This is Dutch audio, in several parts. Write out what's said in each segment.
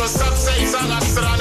no sap say sanga strana.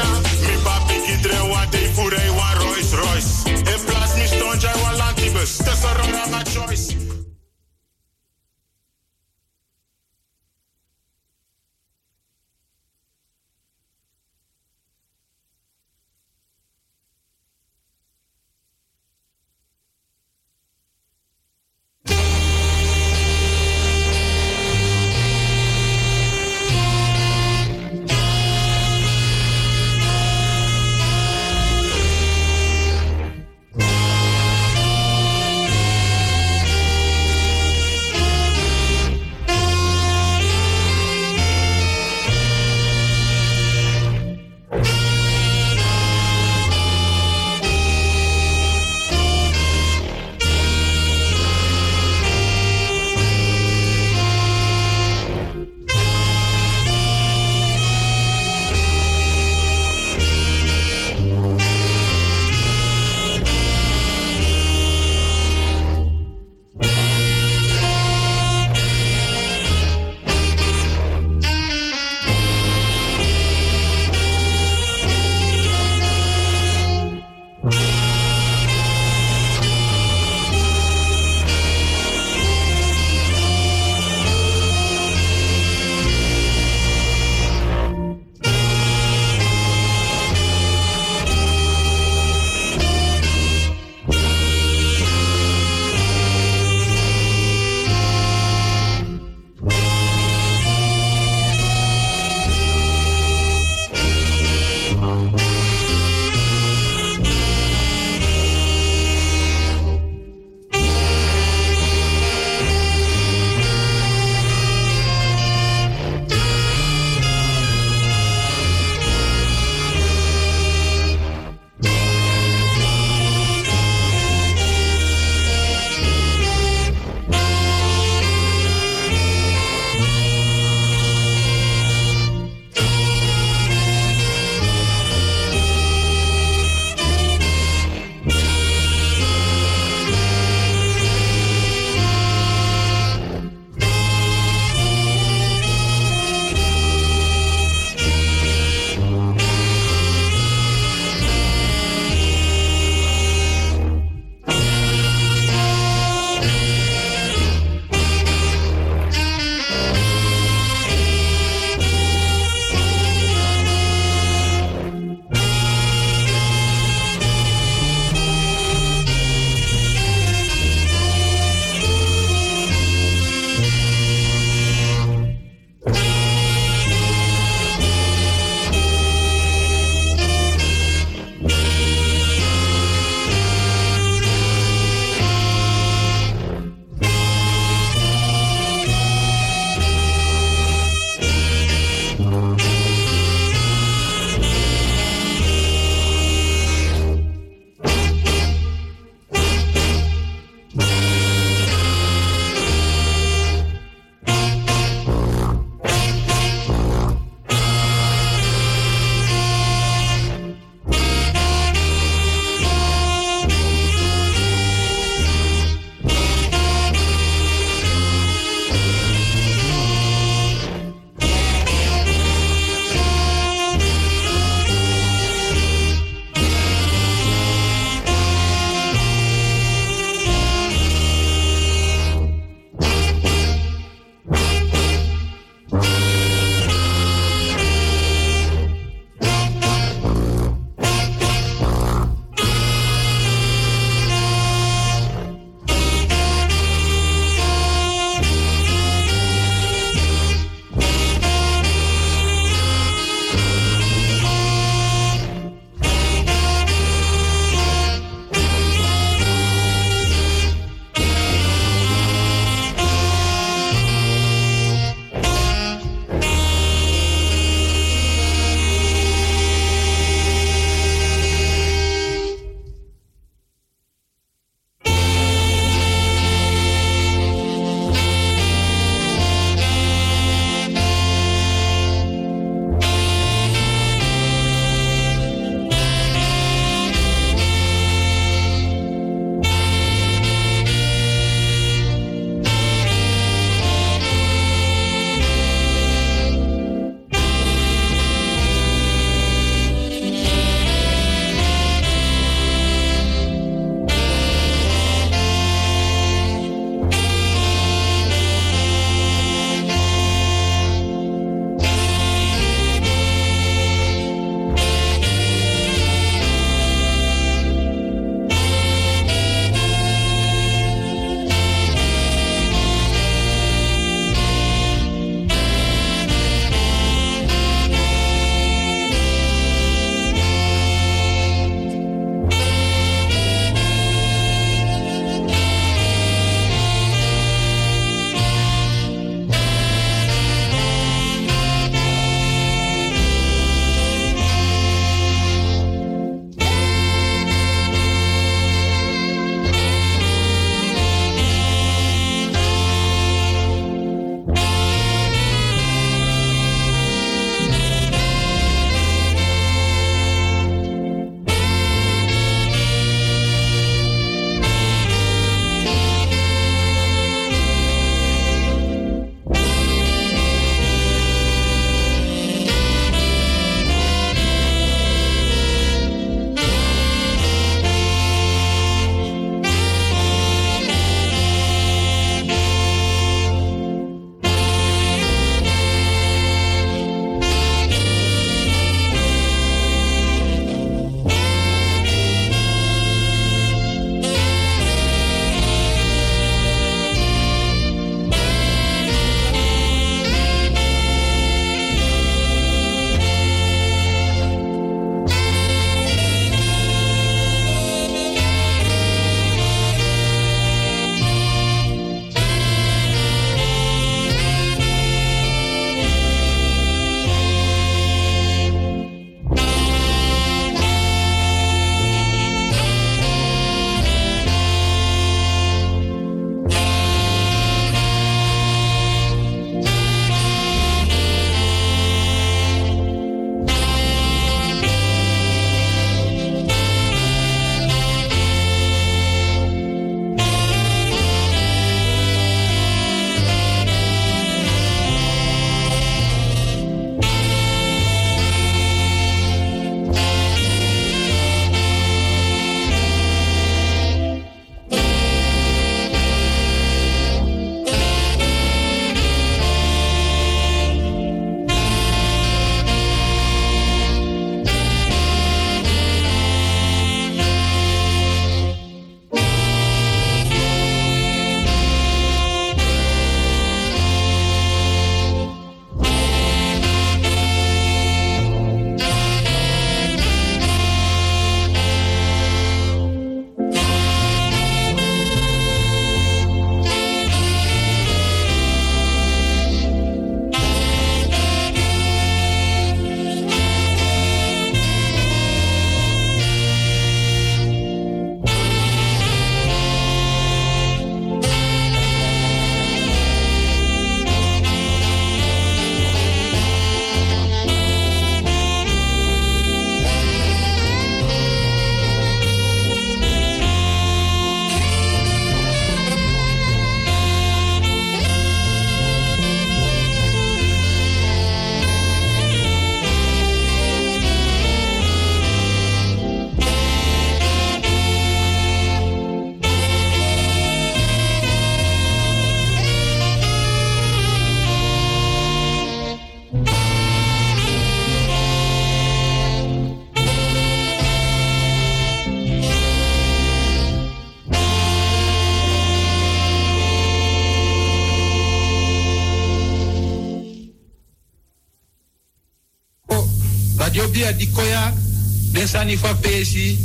ni fa pesi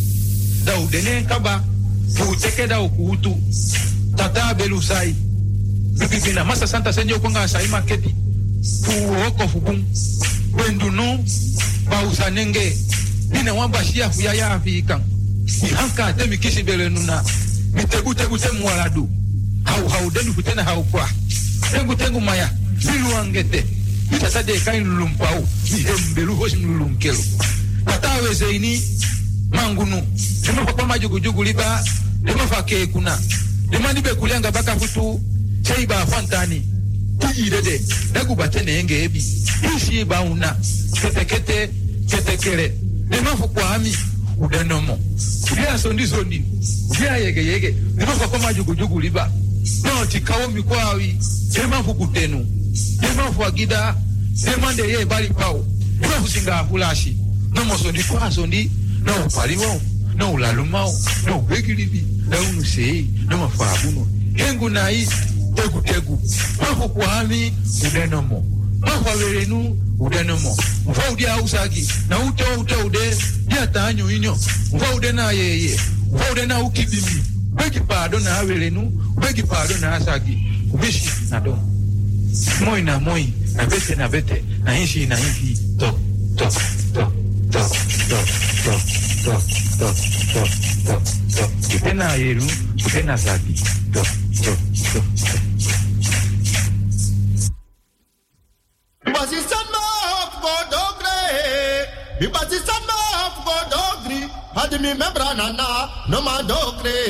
dau denen kaba. Pu teke dau kuutu tata belu sai. Bibibina masa santa senjo kunga sai maketi. Pu woko fukun. Wendu no. Bausa nenge. Bina wamba shia fuya ya afikan ihanka temi kisi bele nuna. Mitegu tegu temu waladu. Hau hau denu kutena hau kwa. Tengu tengu maya. Biluangete itasade kain lulumpau ihembelu hosim lulumkelu tatawe zeini mangunu. Limakwakwa majugujugu liba limafa kuna. Lima libe kulenga baka futu ceiba fantani tuyirede dagubate yenge ebi. Isiiba una ketekete ketekele. Limafu kwami udenomo ulyaso ndizoni ulyayegeyege limakwakwa majugujugu liba. Noti kawo mikwawi limafu kutenu gida agida limandeye bali pawo limafu singa sondi kwa sondi kwa sondi no paliwo no lalumao no begilibi na unu sei no mafabuno hengu nai tegu tegu. Mafu kwami udenomo mafu averenu udenomo mfa udi ausagi na ute ute ude dia tanyo inyo. Mfa ude na yeye mfa ude na ukibimi. Begi pado na averenu begi pado na asagi ubishi na do. Moi na moi na bete na bete. Na hinshi na hinshi. To to to to to kutena yeru kutena zabi bibasi sanna of godogre oh, bibasi sanna of godogri oh, hadimi no ma dogre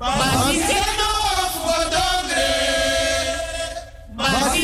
oh, bibasi sanna of godogre bibasi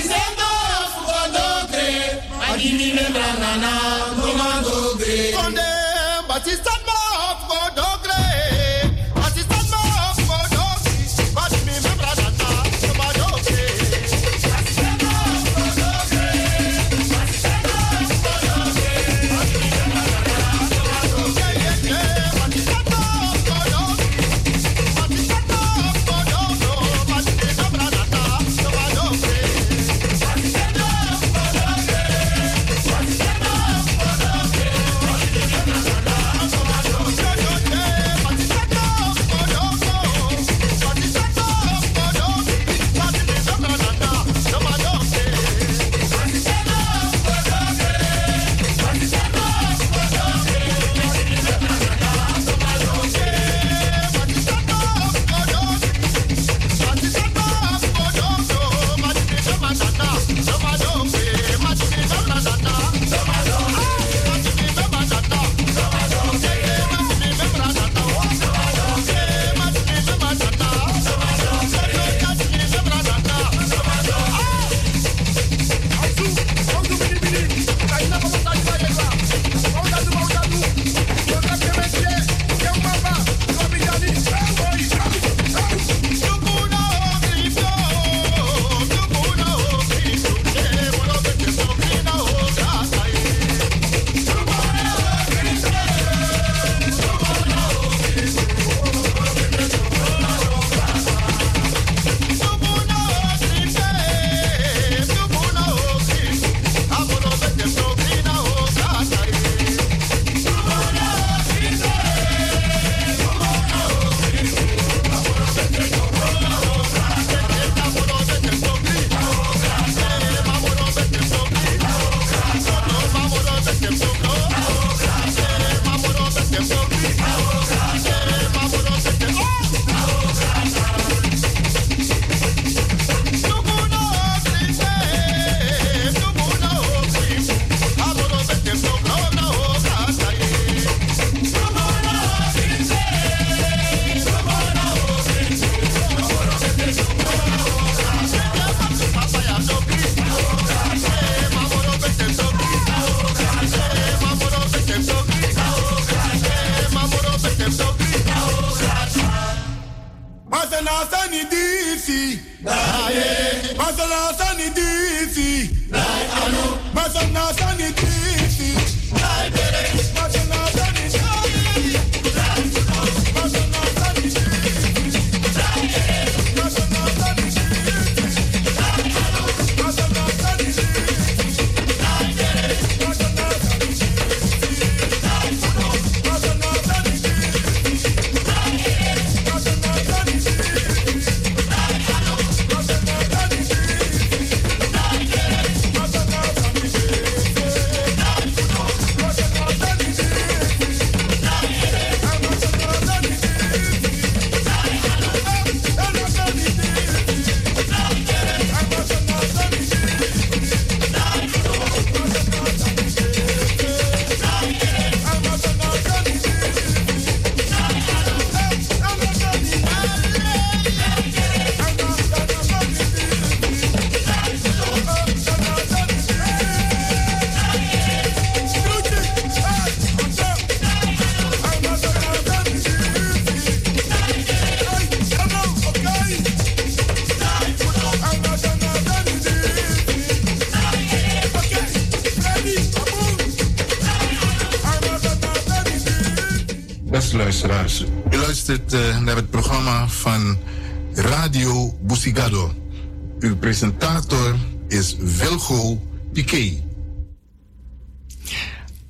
is Vilgo Piquet.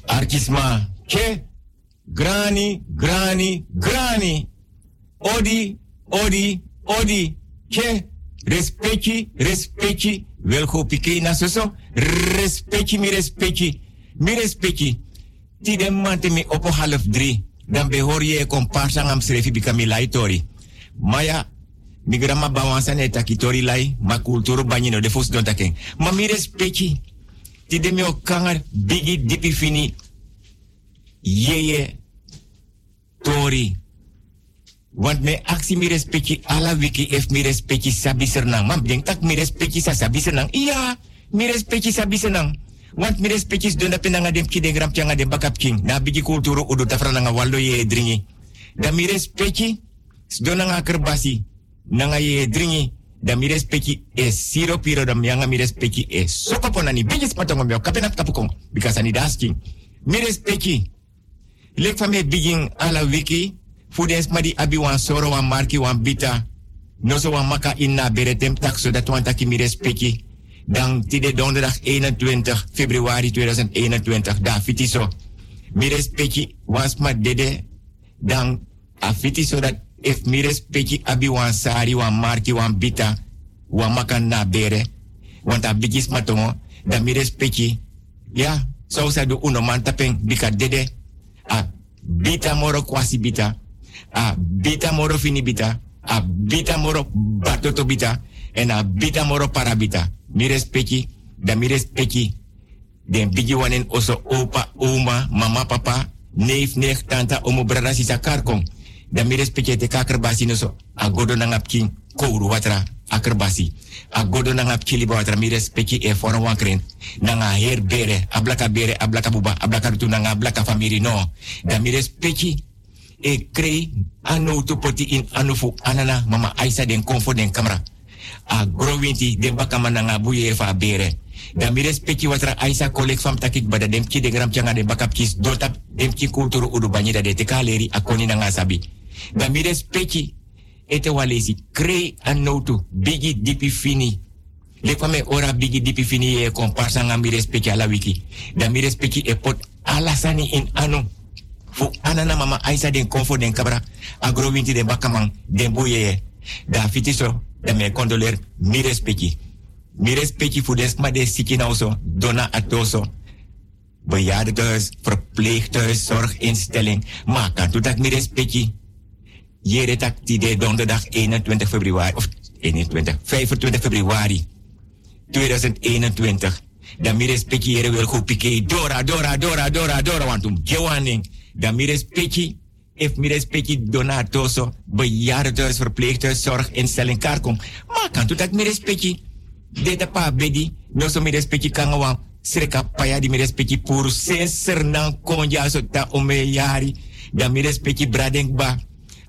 Artisma, ke, grani, grani, grani. Odi, odi, odi, ke, respecti, respecti. Vilgo Piquet na soso, respecti, mi respecti, mi respecti. Ti de mante mi op half drie. Dan behoor je komparsa ngam srefi bikami laitori. Maya, mi grama bawansa ne takitori lai, ma kulturu banyino de fos don taken. Ma mi respecti. Ti de mi okangar bigi dipi fini. Yeye, tori. Want me aksi mi respecti ala wiki ef mi respecti sabi sernang. Mam denk tak mi respecti sa sabi sernang. Iya, mi respecti sabi sernang. Want mi respectis dona penanga dem ki de gram pianga de bakap king. Na bigi kulturu udu tafra nga waldo ye dringi. Da mi respecti dona nga kerbasi. Nanga ye dringi. Da mi respecti e siro piro da mianga mi respecti e soko ponani bigi spatongo mio kapenat. Because ani dasking. Mi respecti. Lek fa me biging ala wiki. Fudens madi abi wan soro wan marki wan bita. Noso wan maka inna beretem tak so dat wan taki mi respecti. Dan tide donderdag 21 februari 2021. Da fitiso. Mi respecti was ma dede. Dan a dat if mi respecti abi wan sari wan marki wan bita. Wan maka na bere. Want a bigis matongo. Dan mi respecti. Ja, so sa do uno man tapeng bika dede. A bita moro kwasi bita. A bita moro fini bita. A bita moro batoto bita. En a bita moro parabita. Mi. Da mi respecti. Den bigi wanen oso opa, oma, mama, papa. Neef, neef, tanta, omo, brada, sisa, karkong. Da mi respecti te kakerbasi no so. A godo nangap king. Kouru watra. Akerbasi. A godo nangap kiliba watra. Mi respecti e fora wankren. Nanga her bere. Ablaka bere, ablaka buba. Ablaka rutu nanga ablaka famiri no. Da mi respecti e krei anu tu poti in anufu anana mama Aisa den konfo den kamera. A growinti den baka mananga buye fa bere. Da mi respecti watra Aisa kolek fam takik bada dem ki den gram changa den baka kis dotap dem ki kulturu udu banyida de te kaleri akoni nanga sabi. Da mi respecti ete walesi krei anu tu bigi dipi fini. Le kwame ora bigi dipi fini e komparsa nga mi respecti ala wiki. Da mi respecti e pot alasani in anu fu anana mama aisa den konfo den kabra agro winti den bakamang den boye da fitiso da me condoler mi respecti mi respecti de siki nou so dona atoso bejaardentehuis, verpleeghuis, zorginstelling. Maar kan dat mi. Jere tak tide donderdag 21 februari, of 21, 25 februari 2021. Dan mi respecti jere wil goed pike. Dora, Dora, Dora, Dora, Dora, want um gewaning. Dan mi respecti, if mi respecti donatoso, bejaardenhuis, verpleeghuis, zorginstelling, karkom. Maar kan dat mi respecti. Deta pa bedi, no so mi respecti kangawang, sreka paya di mi respecti puru senser nang konja so ta ome yari. Dan mi respecti bradeng ba,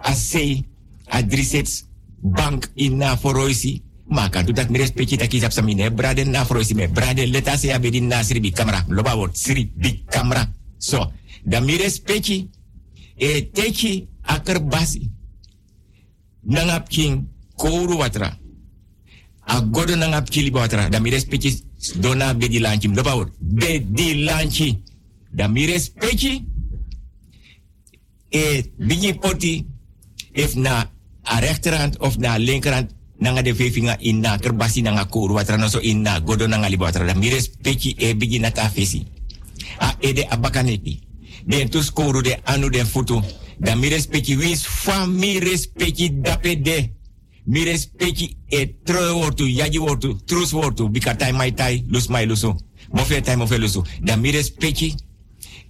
asei, adrisets, bank ina foroisi. Maka tu tak mi respecti tak isap samine, braden na foroisi me, braden leta se abedi na sribi kamera, loba wot, sribi kamera. So, dan mi respecti, e teki akerbasi. Nangap king, kouru watra. A godo nangap kili watra. Dan mi respecti, dona bedi lanchi. Loba wot, bedi lanchi. Dan mi respecti, e bigi poti, if na a rechterhand of na linkerhand, nanga de vefinga inna kerbasi nanga kouru watra no so inna godo nanga liba watra. Dan mi respecti e bigi nata fesi. A ede abakaneti den tu skoru de anu den futu. Da mi respecti wis fa mi respecti dape de. Mi respecti e tro wortu, yaji wortu, trus wortu, bika tai mai tai, lus mai lusu. Mofe tai mofe lusu. Da mi respecti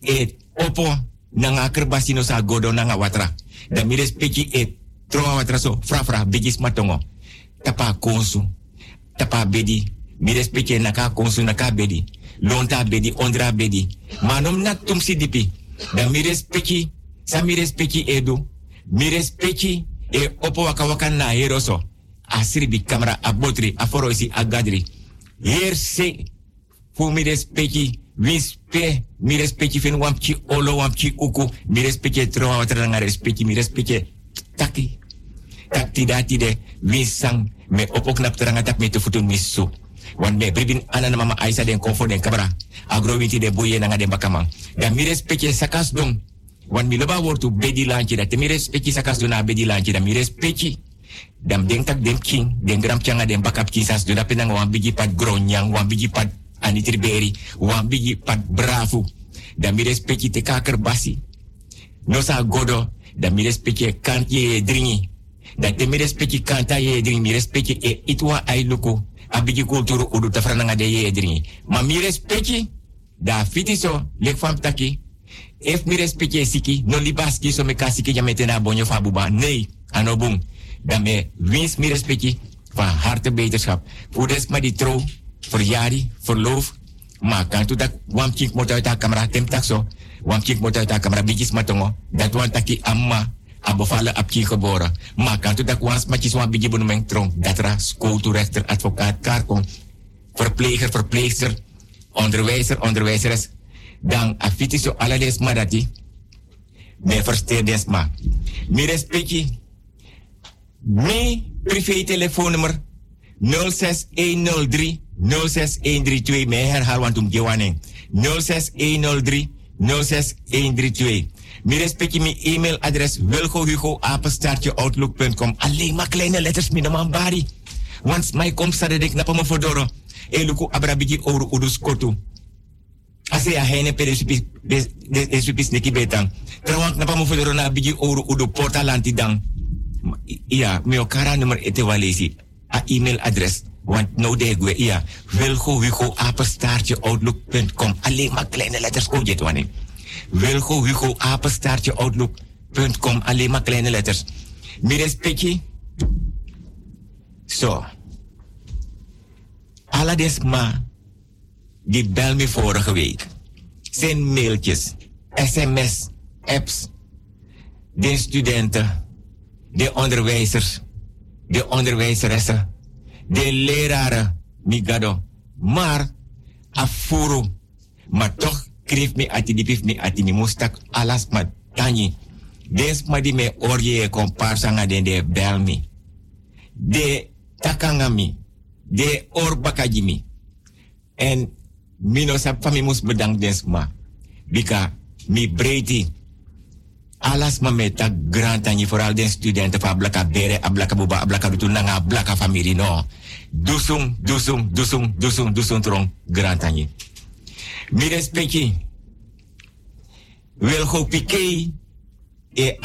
e opo nanga kerbasi no sa godo nanga watra. Da mi respecti e tro watra so, fra fra, bigis matongo. Tapa konsu, tapa bedi. Mi respecti naka konsu naka bedi. Lonta bedi, ondra bedi. Manom na tum sidipi. Dan mi respecti, sa mi edu. Mi respecti e opo waka waka na heroso. Asribi kamera abotri, aforoisi agadri. Hier se fu mi Wispe, mi respecti fin wampchi olo wampchi uku, mi respecti tro watra nga respecti, mi taki. Tak dati de, wisang, me opok nap teranga tak me te futun misu. Wan me bribin ana na mama Aisa den konfo den kabra. Agro winti de boye nanga den bakamang. Da mi respecti sakas dong. Wan mi loba wortu bedi lanchi da te mi respecti sakas dong na bedi lanchi da mi respecti. Dam den tak den king, den gram changa den bakap kisas do da penang wan bigi pat gronyang, wan bigi pat anitriberi, wan bigi pat bravo. Da mi respecti te kaker basi. No sa godo, da mi respecti kan ye dringi. Da te mi respecti kanta ye dringi, mi respecti e itwa ai luku. Abigi kulturu udu tafrana de ye dringi. Ma mi respecti, da fiti so, lek fam taki. If mi respecti siki, no libaski so me kasiki jamete na bonyo fabuba. Nee, anobung. Dan me wins mi respecti van harte beterschap. Voor des maar die trouw, verjaardag, verloof. Maar kan tu dat wam kik moet uit camera tem tak so. Wam moet uit camera bijis matongo. Dat wan taki amma abofale apki geboren. Maar kan tu dat wans matjes wan biji bonomeng trong. Dat ra schooltoerechter, advocaat, karkon. Verpleger, verpleegster, onderwijzer, onderwijzeres. Dan afiti so allerlees maar dat die. Me versteer des maar. Mi respecti. Mi privé telefoonnummer 06103 06132. Me herhaal want um gewaning. 06103 06132. Mi respecti mi e-mailadres wilgohugo outlook.com. Alleen maar kleine letters mi naman bari. Want mij komt sa de knapa me fodoro. E luku abrabigi oru udus kotu. Ase ya hene pere supis de supis neki betang. Me fodoro na bigi oru udu porta lanti dang. Ja, mi okara nummer ete walesi. A e-mailadres. Want nou de gue, ja. Wilgo Hugo apenstaartje outlook.com. Alleen maar kleine letters. Oh, dit wanneer. Wilgo Hugo apenstaartje outlook.com. Alleen maar kleine letters. Mi respecti. Zo. Alla desma. Die bel me vorige week. Zijn mailtjes. sms. Apps. De studenten. De onderwijzers. De onderwijzeressen de leraren, migado. Maar, afuru. Maar toch me ati dipif me ati mi mustak alas ma tanyi. Des ma di me orje komparsa den de bel me. De takanga mi. De orbakaji mi. En mino sap fami mus bedank des ma. Bika mi breiti. Alas ma meta grand tani vooral den studenten van blaka bere ablaka buba ablaka dutu nanga blaka family no. Dusung dusung dusung dusung dusung trong grand tani mi respecti wil go pike e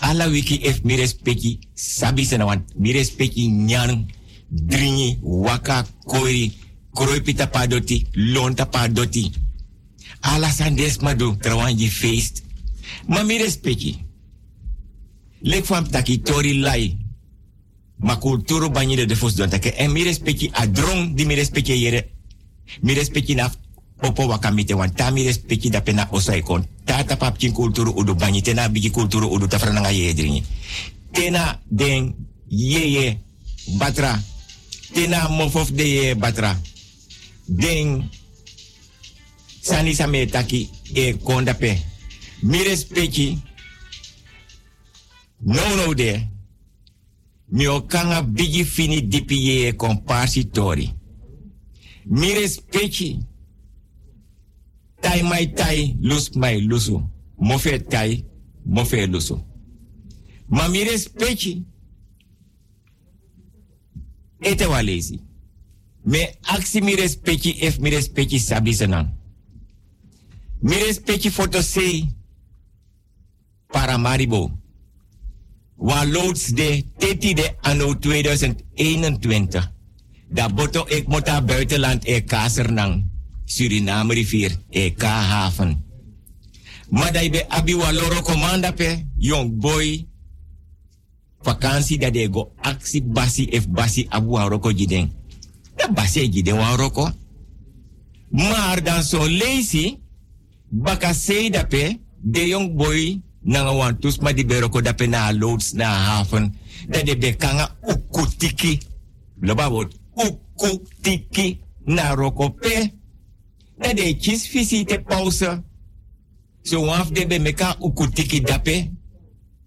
ala wiki ef mi respecti sabi sena wan mi respecti nyan dringi waka koiri kroi pita padoti lonta padoti. Ala sandes madu trawanji feest Ma mi respecti. Lek fam taki tori lai. Ma kulturo banyi de defos don take. En mi respecti a drong di mi respecti yere. Mi respecti na popo wakamite wan. Ta mi respecti da pena osai kon. Ta ta pap kin kulturo udu banyi. Tena bigi kulturo udu ta frananga ye dringi. Tena den ye ye batra. Tena mofof de ye batra. Den sani same taki e kondape. Mi respecti no no de. Mi kanga bigi fini dipi ye comparsitori mi respecti tai mai tai lus mai lusu. Mo fe tai mo fe lusu. Ma mi respecti ete walesi me aksi mi respecti ef mi respecti sabi senang mi respecti foto Paramaribo. Wa loods de 30 de anno 2021. Da boto ik mota buitenland e kasernang. Suriname rivier e kahaven. Maar dat be abi wa loro komanda pe young boy vakantie dat de go aksi basi if basi abu wa roko jiden. Da basi jiden wa roko. Maar dan so lazy baka sei dat pe de young boy nanga wan tus ma di beroko dape na loads na haven dat de bekanga ukutiki loba ukutiki na roko pe Dat de kies visie te pauze. So waf de be meka ukutiki dape.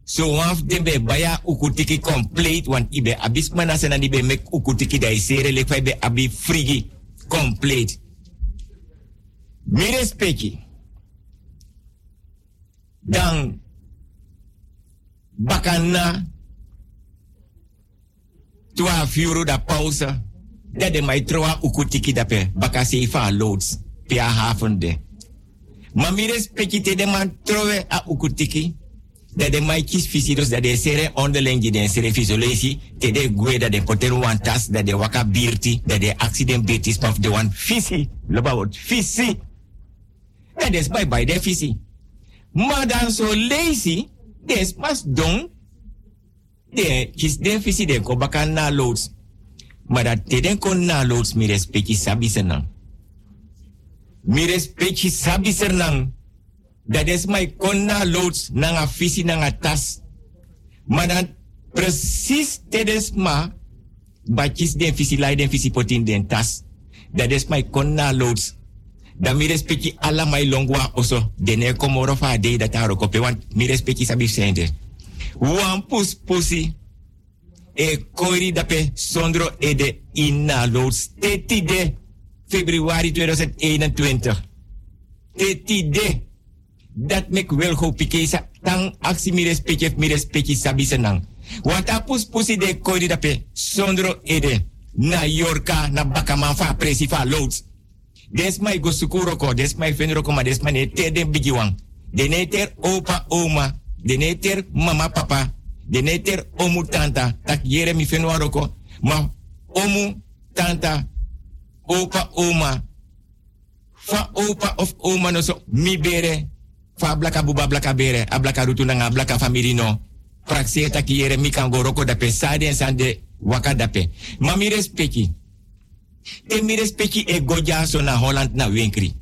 So waf de be baya ukutiki complete. Want ibe abis mana sena di be mek ukutiki da isere le be abi frigi complete. Mi respecti. Dan bakana 12 euro da pauze. Dat de mai troa ukutiki dape. Baka seifa loads. Pia haven de. Maar mi respecti te de man trowe a ukutiki. Dat de mai kis fisidos dat de sere onderling den sere fisolesi. Te de gwe dat de poteru wan tas. Dat de waka birti. Dat de accident birti spaf de wan fisi. Loba wat fisi. En des bye bye de fisi. Maar dan so lazy. Des mas don. De kis den fisi den ko baka loads. Maar dat te den kon loads mi respecti sabi senang. Mi respecti sabi senang. Dat is my kon na loads nanga fisi nanga tas. Maar dan precies tijdens ma. Bakis den fisi lai den fisi potin den tas. Dat is my kon loads. Dan mi respecti alla my longwa oso. Dene komoro fa de dat aro kope. Want mi respecti sabi sende. Wan pus pusi. E koiri dape sondro ede inna loads. Teti de februari 2021. Teti de. Dat mek wel go pikesa. Tang aksi mi respecti mi respecti sabi senang. Want pus pusi de koiri dape sondro ede. Na yorka na bakaman fa presi fa loads. Des mai go sukuro ko, des mai fenro ko ma des mai ne te den bigiwang. Ter opa oma, de ne ter mama papa, de ne ter omu tanta, tak yere mi fenro ko, ma omu tanta, opa oma, fa opa of oma no so mi bere, fa blaka buba blaka bere, a blaka rutu nga blaka family no. Yere mi kan go roko dape. Sade en sande waka dape. Ma mi respecti. Te mi respecti e goja so na Holland na winkri.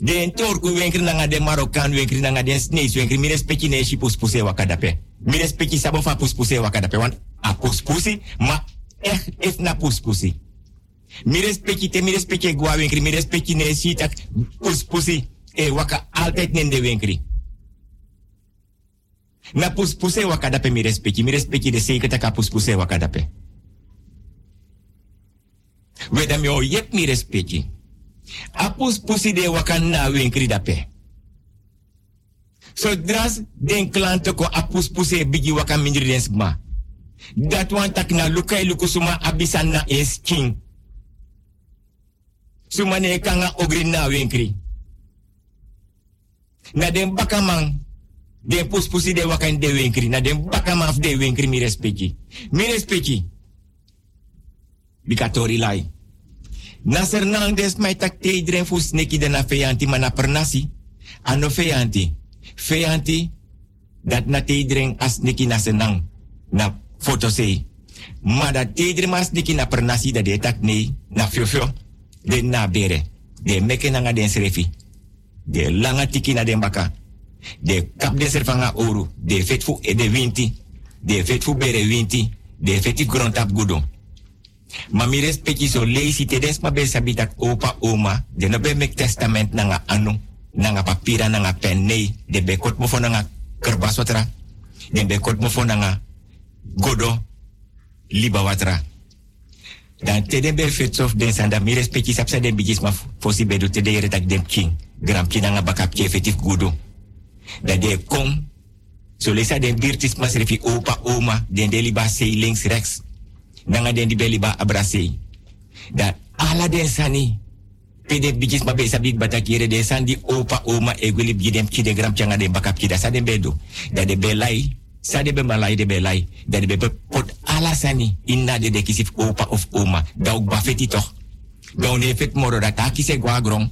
De en torku winkri na de Marokkaan winkri na de Snees winkri. Mi respecti ne shi wakadape. Mi respecti sabo fa wakadape. Want a puspusi, ma echt if na puspusi. Mi respecti te mi respecti gwa winkri. Mi respecti tak puspusi. E waka altijd nende winkri. Na puspuse wakadape mi respecti. Mi respecti de zeker taka puspuse wakadape. Weda mi o yep mi respecti. Apus pusi de wakan na winkri dape. So dras den klanto ko apus pusi bigi wakan mindri den sma. Dat wan tak na lukai luku suma abisan na king. Suma ne kanga ogri na winkri. Na den bakamang den pus pusi de wakan de winkri. Na den bakamang de winkri mi respecti. Mi respecti. Bikatori lai. Nasser nang des mai tak te iedereen fu sneki de na feyanti mana pernasi. Ano feyanti. Feyanti dat na te iedereen as neki na senang na foto sei. Maar dat te iedereen mas na pernasi dat de tak nee na fio fio. De na bere. De meke na nga den srefi. De langa tiki na den baka. De kap de serfanga oru. De fet fu e de winti. De fet fu bere winti. De feti grontap gudo. Maar mi respecti so lazy te des ma be sabi tak opa oma. De no be testament na nga anu. Na nga papira na nga pen. Nee, de be kot mo fo na nga kerbas watra. De be mo fo na nga godo liba watra. Dan te den be fits of den sanda mi respecti sapsa den bigis ma fosi bedu de yere tak dem king. Gram ki na nga bakap ki godo. Da de kom. So lesa den birtis mas refi opa oma. Den de liba sei links rechts nanga den di beli ba abrase. Da ala den sani. Pede bijis ma besa big bata kire den san di opa oma egwili bidem kide gram changa den bakap kida sa den bedo. Da de belai. Sa de be de belai. Da de be pot ala sani. Inna de de kisif opa of oma. Da ook bafeti toch. Da un effect moro da ta kise gwa grong.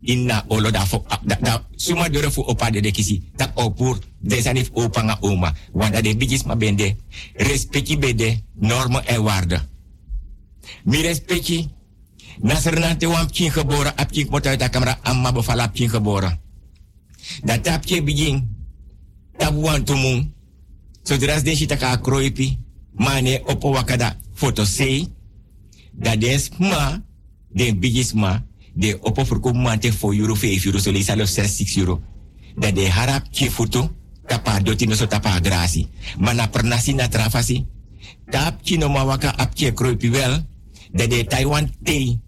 Inna olo da fo da, da suma dore fu opa de de kisi. Tak opur de sanif opa nga oma. Wanda de bijis ma bende. Respecti bede normen en waarden. Mi respecti. Nasser nante wan pkin geboren. Ap pkin moet uit de camera. Amma bevala pkin geboren. Dat tapje begin. Tabuan tumung. Zodra den shita ka kroipi. Mane opo wakada foto sei. Dat den sma. Den bijis ma. De opo verkoop mante voor euro 5 euro, so lees 6, 6 euro. Dat de harap je foto, tapa doti no so tapa grasi. Maar na pernasi na trafasi, tap no mawaka apje kroipi wel, dat de Taiwan te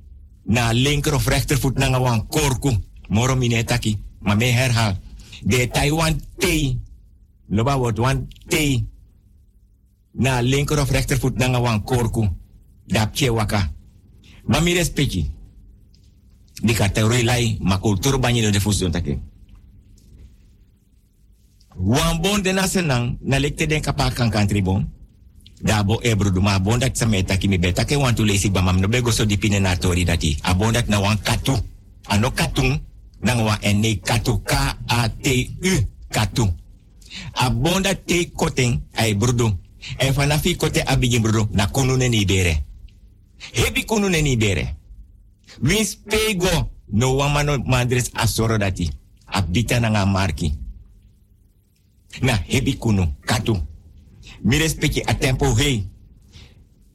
na linker of rechtervoet na wan korku. Moro mine taki, maar me herhaal. De Taiwan te, loba wordt wan te na linker of rechtervoet na wan korku. Dapje waka. Mami respecti. Di kategori lai ma kultur banyi de fus don take. Wan bon de nasenang na lekte den kapa kan country bon. Da bo e brudu ma bon dat same taki mi beta ke wan lesi ba mam no bego dipine na tori dati. A bon dat na wan katu. Ano katung na wan ene katu K A T U katu. A bon dat te koteng ay brudu. En fanafi kote abigin brudu na kunu ne ni bere. Hebi ne. Wins pego no wamano madres asoro dati. Abita na marki. Na hebi kunu katu. Mi respecti a tempo hei.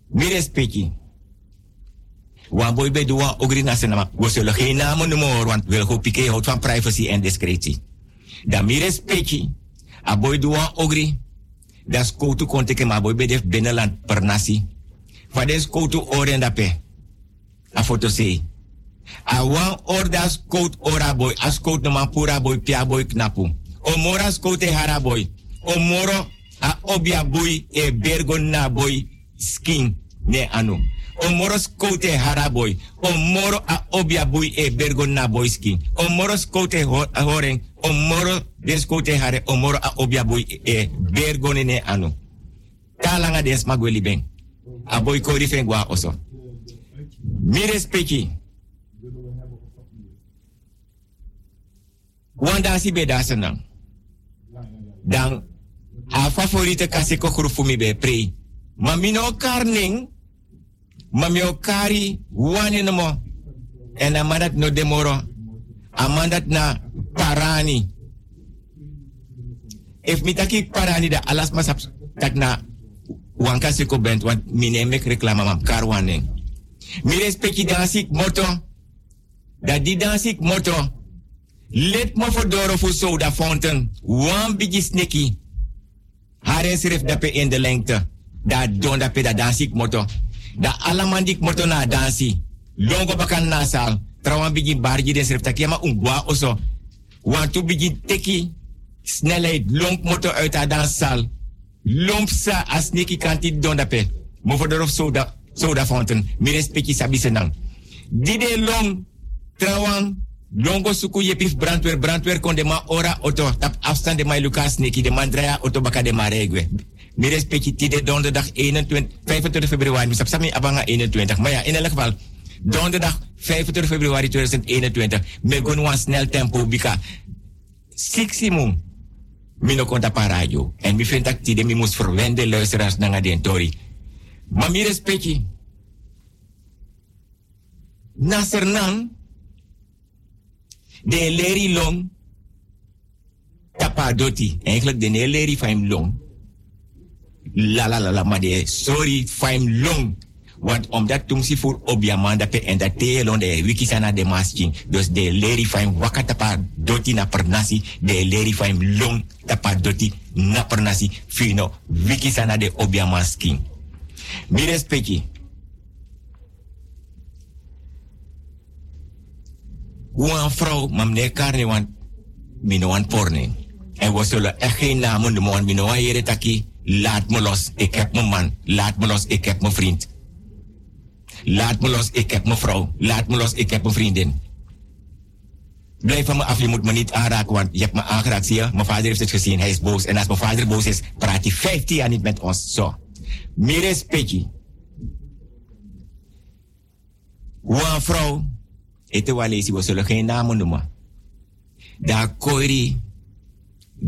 Mi. Wan boy be duwa ogri na senama. We zullen geen namen noemen want we willen pike houdt van privacy en discretie. Da mi respecti. A boy duwa ogri. Da skoutu konteke ma boy be def binnenland per nasi. Fades skoutu oren dape. A foto sei. A wan orda scout ora boy. A scout no boy pia boy knapu. O mora scout e hara boy. O moro a obia boy e bergo na boy skin ne anu. O moro scout e hara boy. O moro a obia boy e bergo na boy skin. O moro scout e ho a horen. O moro de scout e hare. O moro a obia boy e bergo ne anu. Talanga des magweli ben. A boy kori fengwa oso. Mi respecti. Wanda si be da senang. Dan a favorite kasi ko grupo mi be pre. Ma mino karning ma mi okari wani no mo. En amandat no demoro. Amandat na parani. If mi taki parani da alas masap tak na wanka ko bent want mi ne mek reklama mam. Mi respecti dansik moto. Da di dansik moto. Let me voor Doro voor soda fountain. One biggie sneaky. Haren schrift dape in de lengte. Da don dape da dansik moto. Da alamandik moto na dansi. Longo bakan nasal. Trawan biggie barji den schrift taki ma ungwa oso. Want to biggie teki. Snelheid long moto uit haar danssal. Lompsa a sneaky kanti don dape. Mo voor Doro soda soda fountain. Mi respecti sabi senang. Dide long. Trawan Longo suku je pif brandweer, brandweer de ma ora auto tap afstand de ma Lucas Niki de mandrea auto baka de ma regwe. Mi respecti tide donderdag 21, 25 februari, mi sapsami abanga 21. Maar ja, in elk geval, donderdag 25 februari 2021, me gon wan snel tempo bika. Siximum, mi no konta pa radio. En mi vind dat tide mi moest verwende luisteraars naar den tori. Maar mi respecti. Nasernang, de leri long tapa doti. Eigenlijk de leri faim long. La la la la, maar de sorry faim long. Want omdat toen si voor obiamanda pe en dat teelon de wiki sana de masking. Dus de leri faim waka tapa doti na pernasi. De leri faim long tapa doti na pernasi. Fino wiki sana de obiamasking. Mi respecti. Een vrouw, maar meneer Karne, want mino wan porne. En we zullen echt geen namen noemen, want mino wan hier taki. Laat me los, ik heb mijn man. Laat me los, ik heb mijn vriend. Laat me los, ik heb mijn vrouw. Laat me los, ik heb mijn vriendin. Blijf van me af, je moet me niet aanraken, want je hebt me aangeraakt, zie je? Mijn vader heeft het gezien, hij is boos. En als mijn vader boos is, praat hij 15 jaar niet met ons. Zo. Meer respectie. Een vrouw, ete walesi we zullen geen namen noemen. Da koiri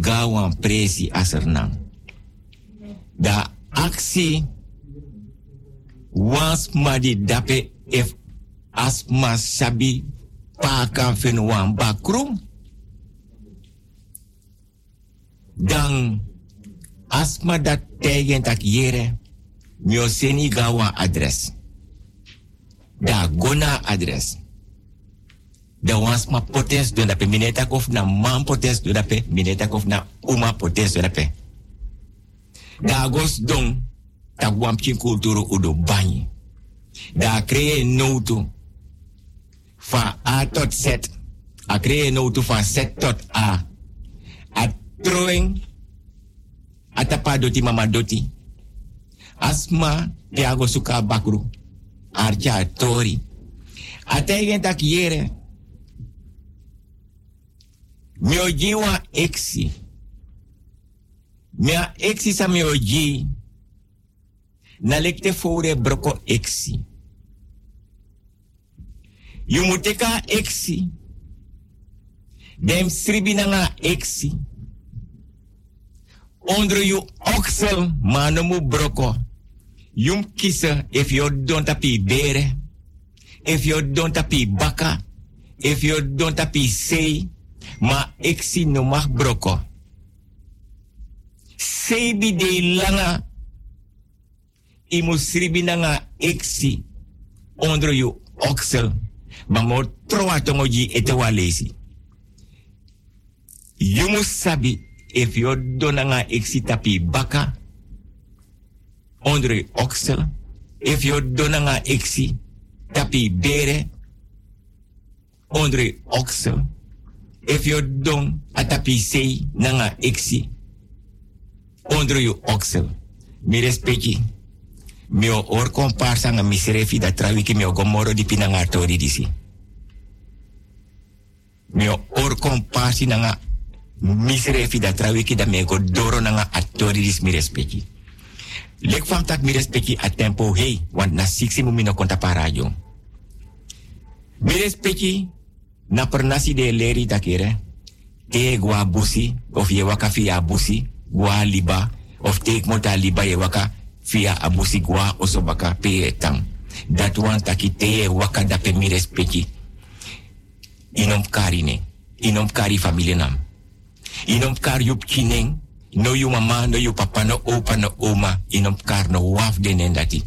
gawan presi asernang. Da aksi wans madi dape if asma sabi pakan fen wan bakrum. Dan asma dat tegen tak yere mio seni gawan adres. Da gona adres. Da wans ma potens do dape mineta kof na man potens do dape mineta kof na uma potens do dape. Da agos don ta wampin kulturo udo banyi. Da kree notu van A tot Z. A kree notu van Z tot A. A troing a tapa doti mama doti. Asma te ago suka bakru. Archa tori. A tegen tak yere. Mioji wa exi. Mia exi sa mioji. Na lekte fore broko exi. You moet teka exi. Dem sribi na nga exi. Onder je oksel manomu broko. Yum kiezen if you don't api bere. If you don't api baka. If you don't api sei. Ma exi no mag broko. Sebi de langa. Imu sribi na nga exi. Onder je oksel. Ma mo troa tongo ji ete wa lesi. You must sabi if you dona nga exi tapi baka onder je oksel. If you dona nga exi tapi bere onder je oksel. If you don atapi sei na nga exi onder je oksel. Mi respecti. Mi or komparsa nga misrefi da trawiki mi gomoro di pinanga tori disi. Mi o or komparsi na nga misrefi da trawiki da me go doro na nga atori dis mi respecti. Lek fam tak mi respecti a tempo hey, want na siksi mu mino konta parajo. Mi respecti na pernasi de leri da kere. Te gua busi, of ye waka fia busi, gua liba, of te mota liba ye waka abusi gua oso baka pe tang. Dat wan taki te waka da pe mi respecti. Inom kari ne, inom kari familie nam. Inom kar yup kineng, no yu mama, no yu papa, no opa, no oma, inom kar no waf den dati.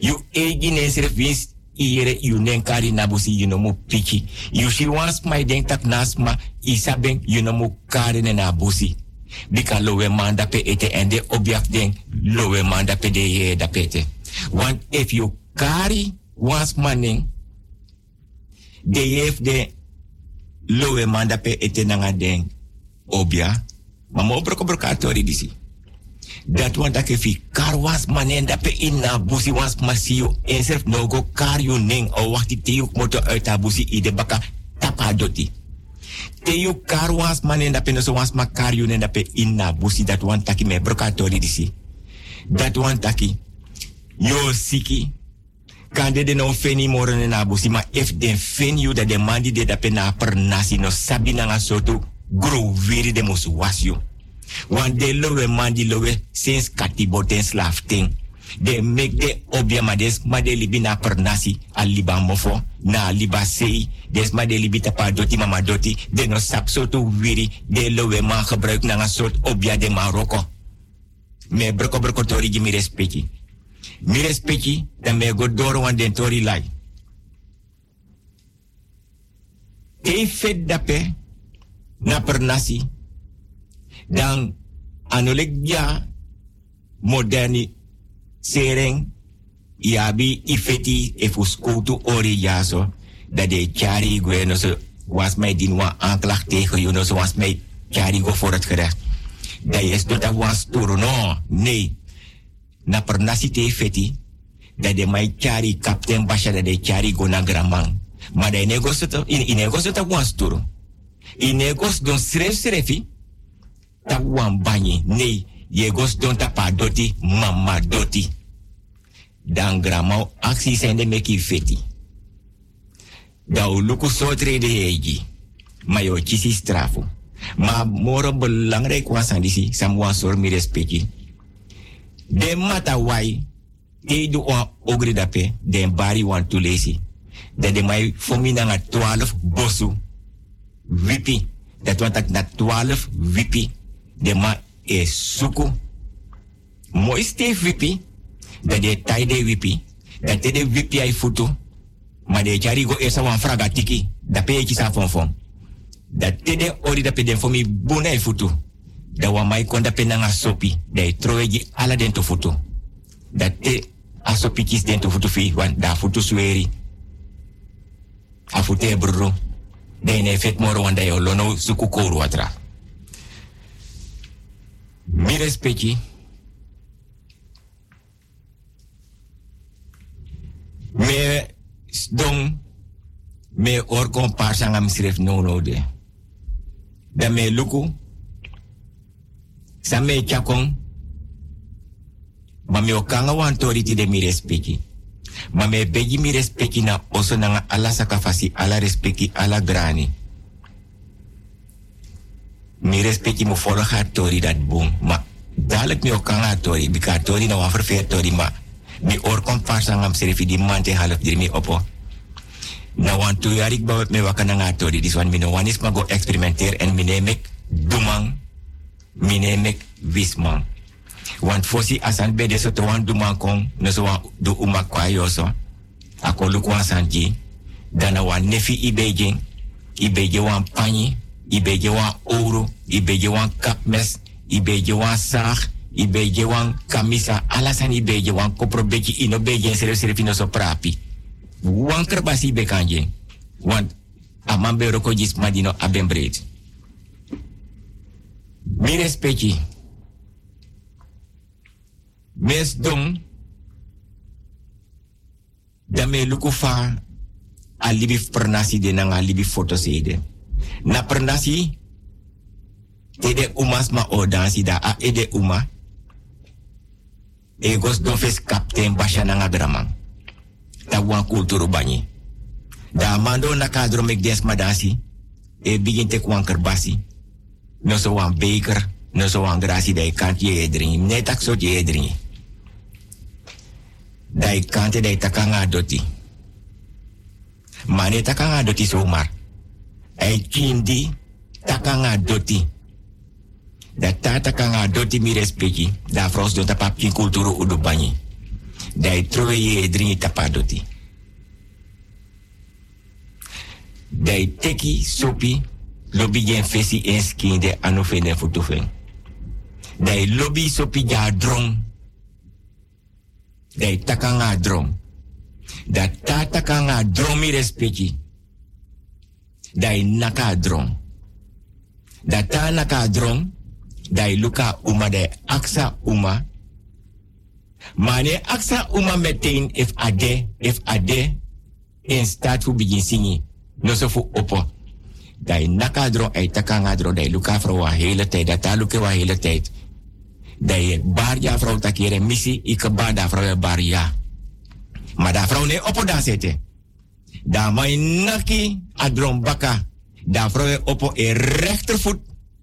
Yu egi ne servis ire yu nen kari nabusi yu no mu piki. Yu si wans mai den tak nasma, isa ben yu no mu kari ne nabusi. Bika lowe man dape ete ende obiak den lowe man dape de ye. Want if you kari wans maning, de yef de lowe man dape ete nanga den obia, maar mo broko atori disi. Dat want dat fi kar was manen pe in na busi was masio en self no go kar ning o te yuk moto uit a busi ide baka tapa doti. Yuk kar was manen dat pe no ma kar dat pe in na busi dat want taki me broko atori disi. Dat want taki yo siki kande de feni moren na busi ma if den fen you dat de mandi de dat pe na per nasi no sabi na sotu gro veri de mos was you. Want de lowe man di lowe since katibo ten slaaf ting. De make de obia ma des ma de libi na per nasi a liba mofo na liba sei. Des ma de libi tapa doti mama doti. De no sap so to wiri de lowe man gebruik na een soort obia de Marokko. Me broko broko tori gi mi respecti. Mi respecti dan me go doro wan den tori lai. Te fet dape na per nasi. Dan anolek moderni sereng iabi ifeti efuskutu ori jaso dat de chari no so was mij din wa tegen je no so was mij chari go voor het gerecht. Dat is dat was turu no nee. Na per nasi te feti dat de mai chari kapten basha dat de chari go na gramang maar de negos to in in negos to was turu in negos don sref srefi ta wan banyi nee ye gos don ta pa doti mama doti. Dan grama aksi sende meki feti da uluku sotre de heji ma yo chisi strafu ma moro belangrijk was aan disi samwa sor mi respecti de mata wai te du o ogri dape den bari wan tulesi da de mai fomi na 12 bosu wipi dat want ik na 12 wipi de ma e suku mo ste wipi da de tai de wipi da te de wipi ai futu ma de jari go esa wan fraga tiki Da pe eki sa fon fon. Da te den ori da pe den fo mi e futu. Da wa mai kon pe nanga sopi. Da e troegi ala den to futu. Da te a sopi kis den to futu fi. Wan da futu sueri. A futu e brro. Da ene fet moro wanda e olono suku koru atra. Mi. Me dong me or kon par sanga misref no no de. Da me luku. Sa me chakong. Ma me okanga wan ti de mi respecti. Ma me begi mi respecti na oso nanga ala sakafasi ala respecti ala grani. Mi respecti mo haar tori dat boom. Ma dadelijk mi okanga tori. Bika tori na wan verveer tori ma. Mi or kon par sanga misref di mante half diri mi opo. Na wan tu yarik bawat me wakana nga tori. Dis wan mino wan is ma go experimenteer en mine mek dumang. Mine mek wismang. Want fosi asan bede so to wan dumang kong. No so wan du umak kwa yoso. Ako luk wan sanji. Dana wan nefi ibejing. Ibeje wan panyi. Ibeje wan ouro. Ibeje wan kapmes. Ibeje wan sag. Ibeje wan kamisa. Alasan ibeje wan kopro beji ino beje seref seref ino so prapi. Wan kerbasi bekanje. Want aman be roko jis madino aben breed. Mi respecti. Mes dong. Da me luku fa alibi pernasi de nang alibi foto. Na pernasi ede umas ma o dansi da a ede uma. Egos don fes kapten basha nanga dramang. Da wan kulturu banyi. Da mando na kadro mek des madasi. E begin te kwan kerbasi. No so wan beker. No so wan grasi da kant je dringi. Net tak so je. Da kante da takanga doti. Mane takanga doti somar. Ai kindi takanga doti. Da ta takanga doti mi respecti. Da fros don tapap kin kulturu udu banyi. Da trowe je dringi tapadoti. Dai teki sopi lobi gen fesi en anu fene. Dai lobi sopi ja. Dai takanga dron. Da ta takanga dron mi respecti. Dai naka dron. Da ta naka. Dai luka uma dai aksa uma. Mane aksa uma meteen if ade, if ade in staat fu begin singi. No so fu opo. Dai naka dron ay takanga dron dai luka vrouw hele tijd. Dat ta luka hele tijd. Dai bar ja vrouw takere misi ik ba da vrouw bar ja. Maar da vrouw ne opo da. Da mai naki adron baka. Da vrouw opo e rechtervoet.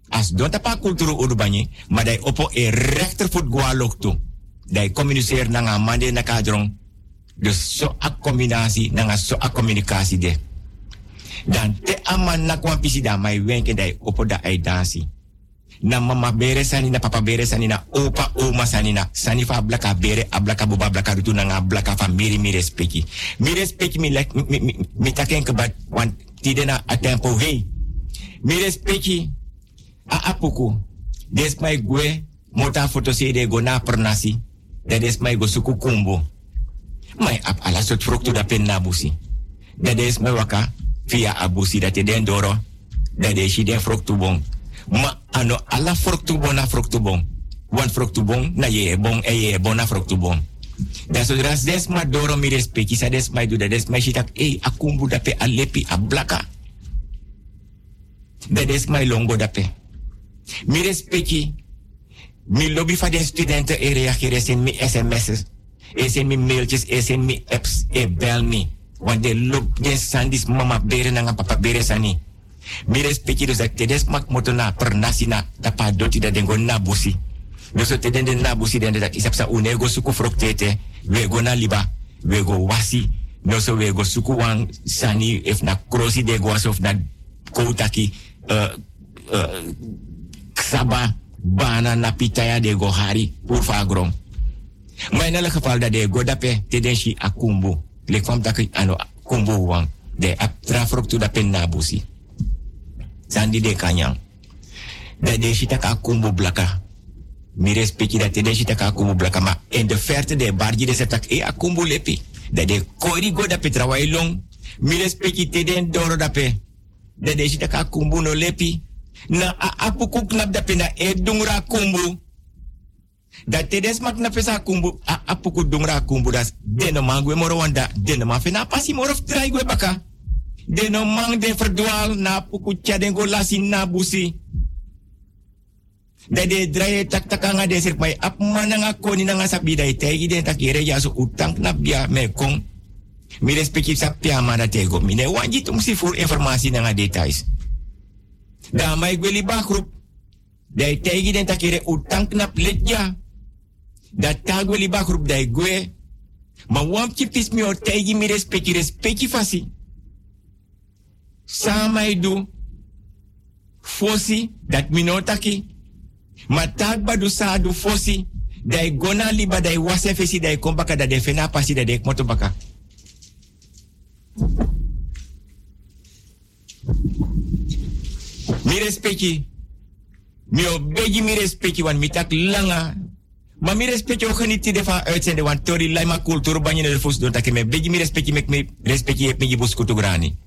As don tapa kulturu urbani. Maar dai opo e rechtervoet gwa loktu. Dai communiceer nanga mande naka dron. Dus so a combinatie nanga so a communicatie de. Dan te aman na kwa pisi da mai wenke dai opo da ai dansi. Na mama bere sani na papa bere sani na opa oma sani na sani fa blaka bere ablaka boba blaka rutu na blaka fa miri mi respecti. Mi respecti mi lek mi, mi, mi taken ke bat wan tide na a tempo hey. Mi respecti a apuku. Des mai gue mota foto se de go na pernasi. Mai go suku kumbo. Mai ap ala sot fruktu da pen nabusi. Da des mai waka via abusi dat den doro. Des shi den fruktu bon. Ma ano ala fruktu bon na fruktu bon. Wan fruktu bon na ye bon e ye bon na fruktu bon. Da so dras des ma doro mi respecti sa des mai du da des mai shi tak e akumbu da pe alepi a blaka. Da des mai longo da pe. Mi lobby van de studenten e reageren in mi sms'es. is in mi mailtjes, mi apps, e bel me. Want de loop de sandis mama bere na papa bere sani. Mi respecti dus dat tedes mak moto na per nasi na tapa doti da dengo na busi. Dus te den den na busi den dat isap sa une go suku froktete. We go na liba, we go wasi. No so we go suku wang sani if na krosi de go of na koutaki uh, uh, ksaba bana na pitaya de go hari pour fagrom. Maar in elk geval dat de godape te den shi akumbu. Le kwam ik ano kumbu wang. De aptra froktu da pen nabusi. Sandi de kanyang. Da de shita ka kumbu blaka. Mi respecti dat de shita ka kumbu blaka. Ma in de verte de barji de setak e akumbu lepi. Da de kori go da petra wailong. Mi respecti te doro da pe. Da de shita ka kumbu no lepi. Na a knap da na e dungra kumbu. Dat tedes mak na pesa kumbu a dungra kumbu das deno mangwe moro wanda deno ma fena pasi moro baka. Deno mang de verdwaal na apuku chaden go lasi na busi. Da de draye tak takanga de sirp mai ap mananga koni nanga sabi dai den takire ya so utang na bia me kong. Mi respecti sa pia mana tego mine wanji tum si voor informasi nanga details. Da mai gweli ba. Dai den takire utang letja. Da tagwe liba groep dai gwe. Ma wam chipis mi o tegi mi respecti respecti fasi. Samai du. Fosi dat mi no taki. Ma tagba du sa du fosi. Dai gona liba dai wase dai kompaka da defena pasi da dek moto baka. Mi respecti. Mi o begi mi respecti wan mi tak langa. Ma mi respecti o geniti de van uitzenden wan tori lai ma kultur banyen de fos door tak me begi mi respecti mek me respecti heb me gibus kutugrani.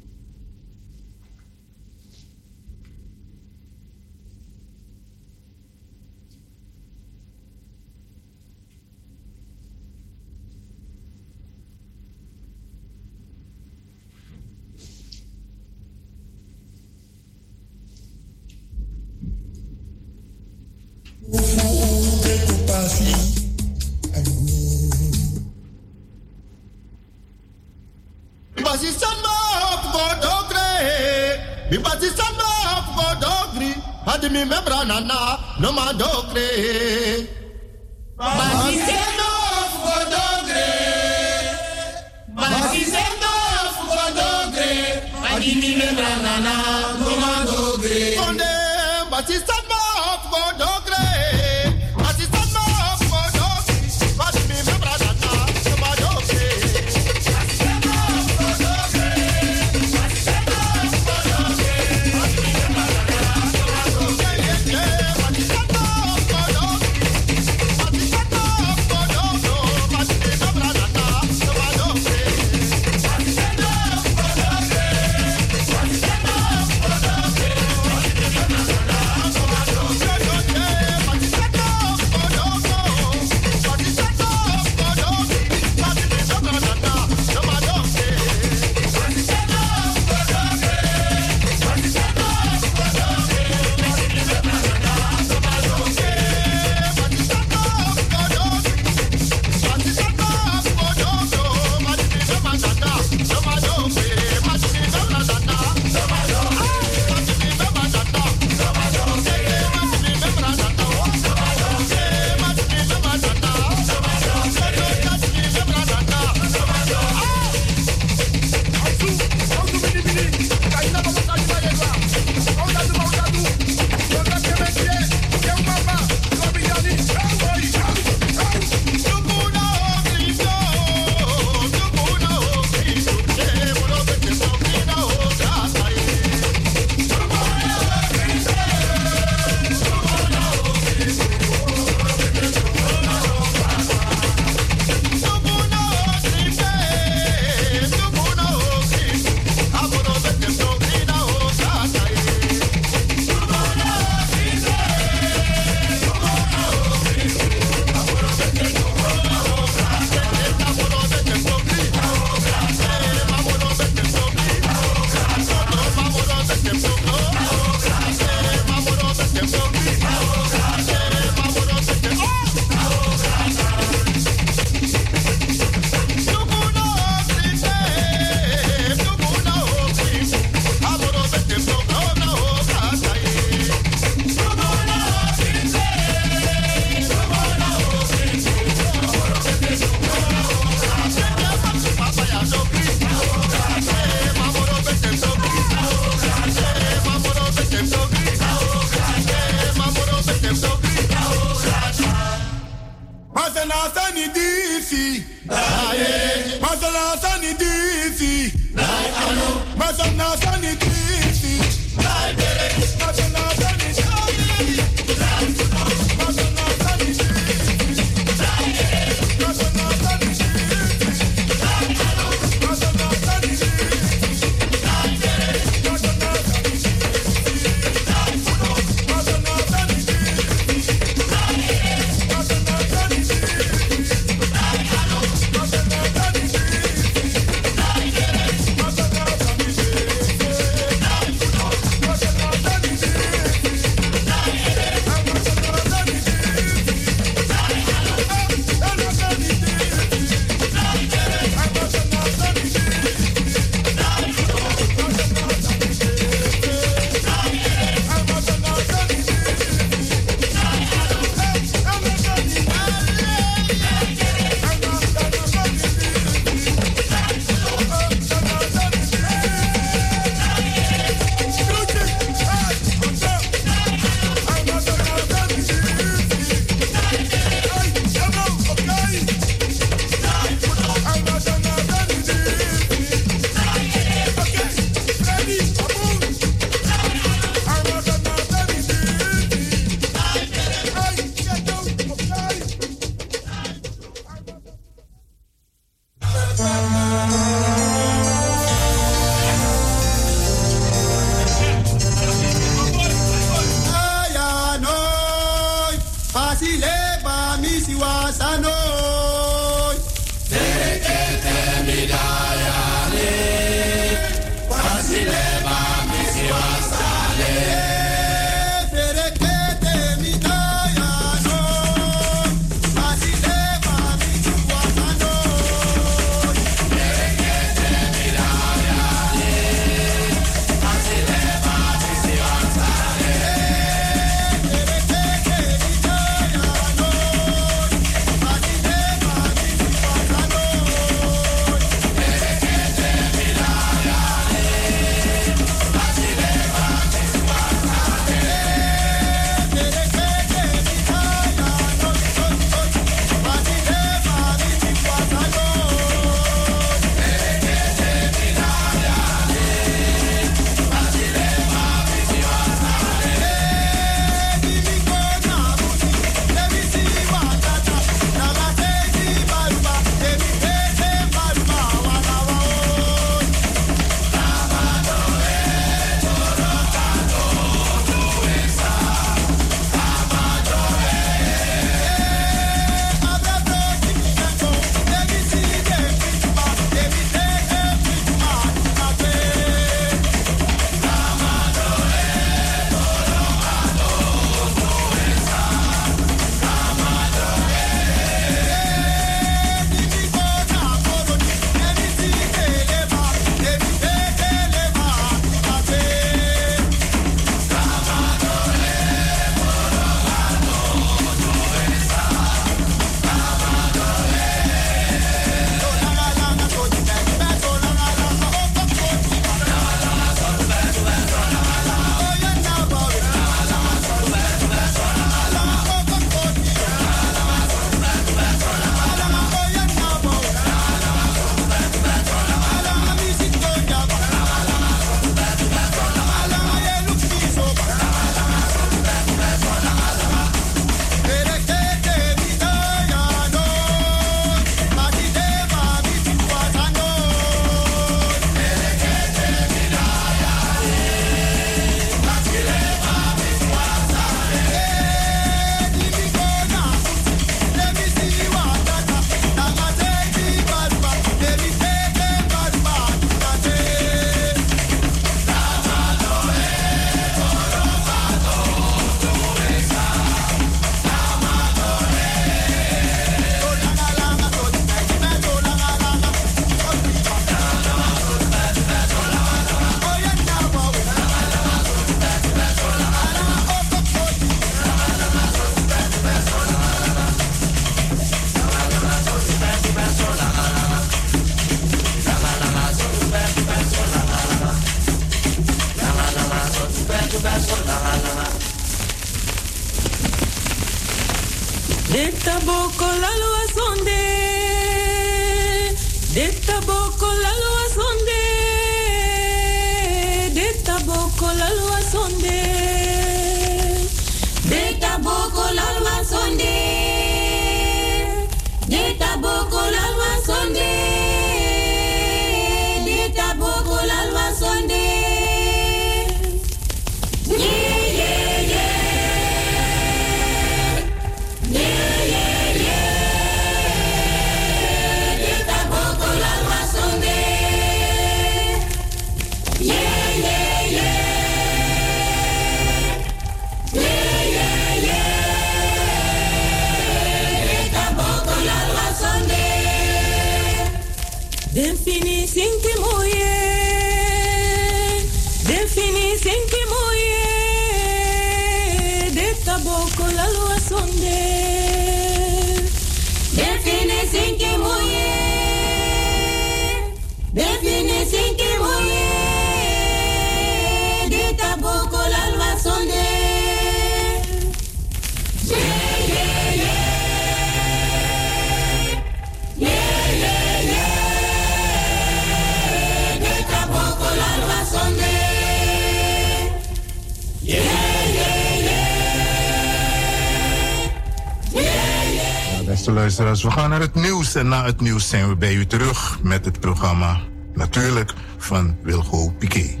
Luisteraars. We gaan naar het nieuws en na het nieuws zijn we bij u terug met het programma natuurlijk van Wilgo Piquet.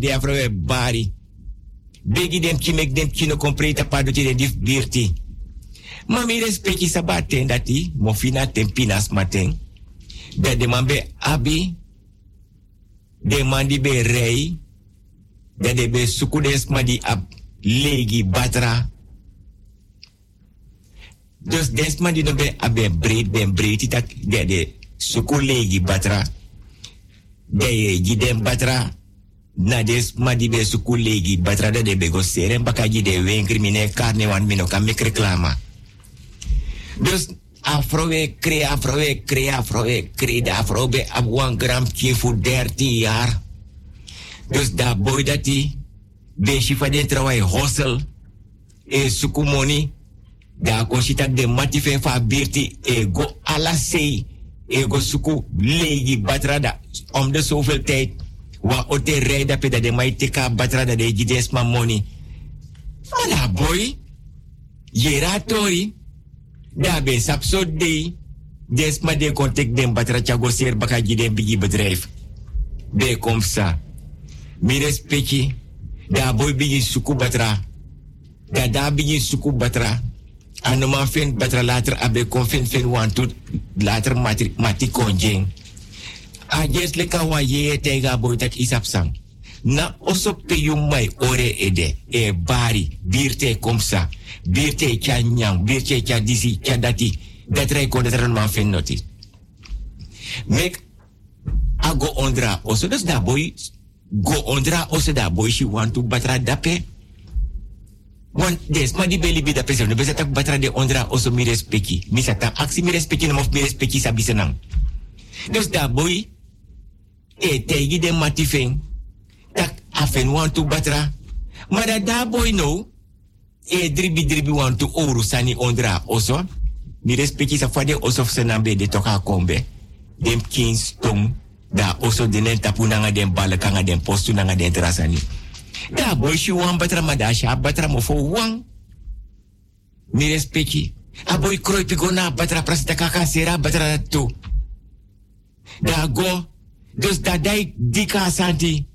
De afrowe bari. Begi dem kimek dem kino completa paduti de dif birti. Ma mi respecti sabate dati mo fina tempinas maten. De de mambe abi. De mandi be rei. De de be sukudes madi ab legi batra. Dus desma di no be abe breed ben breed tak de de suku legi batra. De gidem batra. Na des ma di be suku legi batra de de be go seren baka gide wen crimine carne wan mino reclama. Dus afrowe kre afrowe kre afrowe kre de afrobe ab gram voor 30 jaar. Dus da boy dati be shifa de trawai hustle e suku money Da kosita de matife fa birti e go ala. E suku legi batrada. Om de zoveel tijd. Wa ote rijda peda de mai teka batrada de gides ma money. Fala boy. Yera tori. Da be sapso de. Des ma de kontek den batra chago ser baka giden bigi bedrijf. Be komsa. Mi respecti. Da boy bigi suku batra. Da da bigi suku batra. Ano man fin batra later abe kon fin fin wan tu later mati, mati konjeng. A jes leka wa ye tak isap sang. Na oso pe mai ore ede e bari birte komsa. Birte kya nyang, birte kya disi, kya dati. Dat kon dat man fin noti. Mek ago ondra oso das da boy go ondra oso da boy shi want to batra dape. Want des ma di beli bida pesa no besa tak batra de ondra oso mi respeki. Mi sa tak aksi mi respeki no mof mi respeki sabi senang. Dus da boy e tegi de matifeng tak afen want to batra. Maar dat da boy no e dribi dribi want to oru sani ondra oso. Mi respeki sa fade oso de toka kombe. Dem kins tong da oso denen tapu nanga den bala kanga den postu nanga den terasani. Da boy shi wan batra madasha batra mo fo wan. Mi respeki. A boy kroi pigo na batra prasita kaka sera batra tu. Da go. Dus da dai dika santi.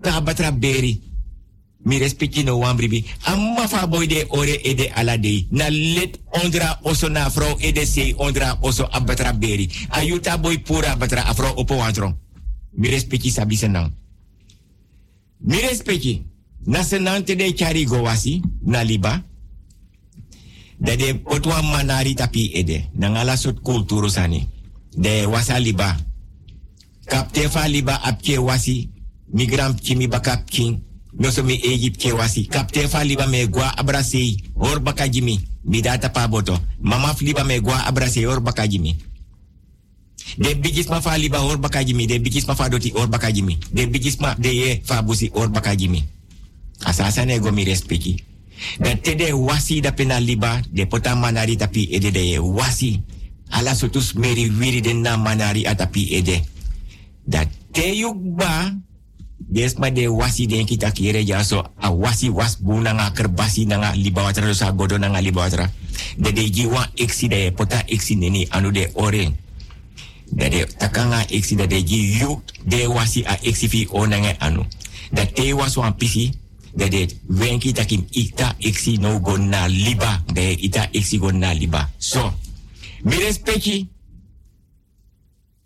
Da batra beri. Mi respeki no wan bribi. Amma fa boy de ore ede ala de. Na let ondra oso na vrouw ede se ondra oso abatra beri. Ayuta boy pura batra afro opo wantron. Mi respeki sabi senang. Mi. Na senang te de chari go wasi. Na liba. De otwa manari tapi ede. Na ngala sot kulturu sani. De wasa liba. Kapte fa liba apke wasi. Migram chimi bakap king. No so mi Egypt ke wasi. Kapte fa liba me gwa abrasei. Or baka jimi. Mi data pa boto. Mama fliba me gwa abrasei or baka. De bigis fa liba or baka jimi. De bigis ma fa doti or baka jimi. De bigis ma de ye fa busi or baka jimi. Asasa ne mi respeki. Dan te de wasi da pena liba. De pota manari tapi ede de wasi. Ala sotus meri wiri de na manari atapi ede. Dat te yuk ba. Desma de wasi den kita kire ja so a wasi was bu nanga kerbasi nanga liba watra sa godo nanga liba watra. De de jiwa eksi de pota eksi neni anu de ore. De de takanga eksi de de ji yu de wasi a eksi fi o nanga anu. De te was wan pisi. De de wenki takim ita eksi no go na liba. De ita eksi go na liba. So, mi respecti.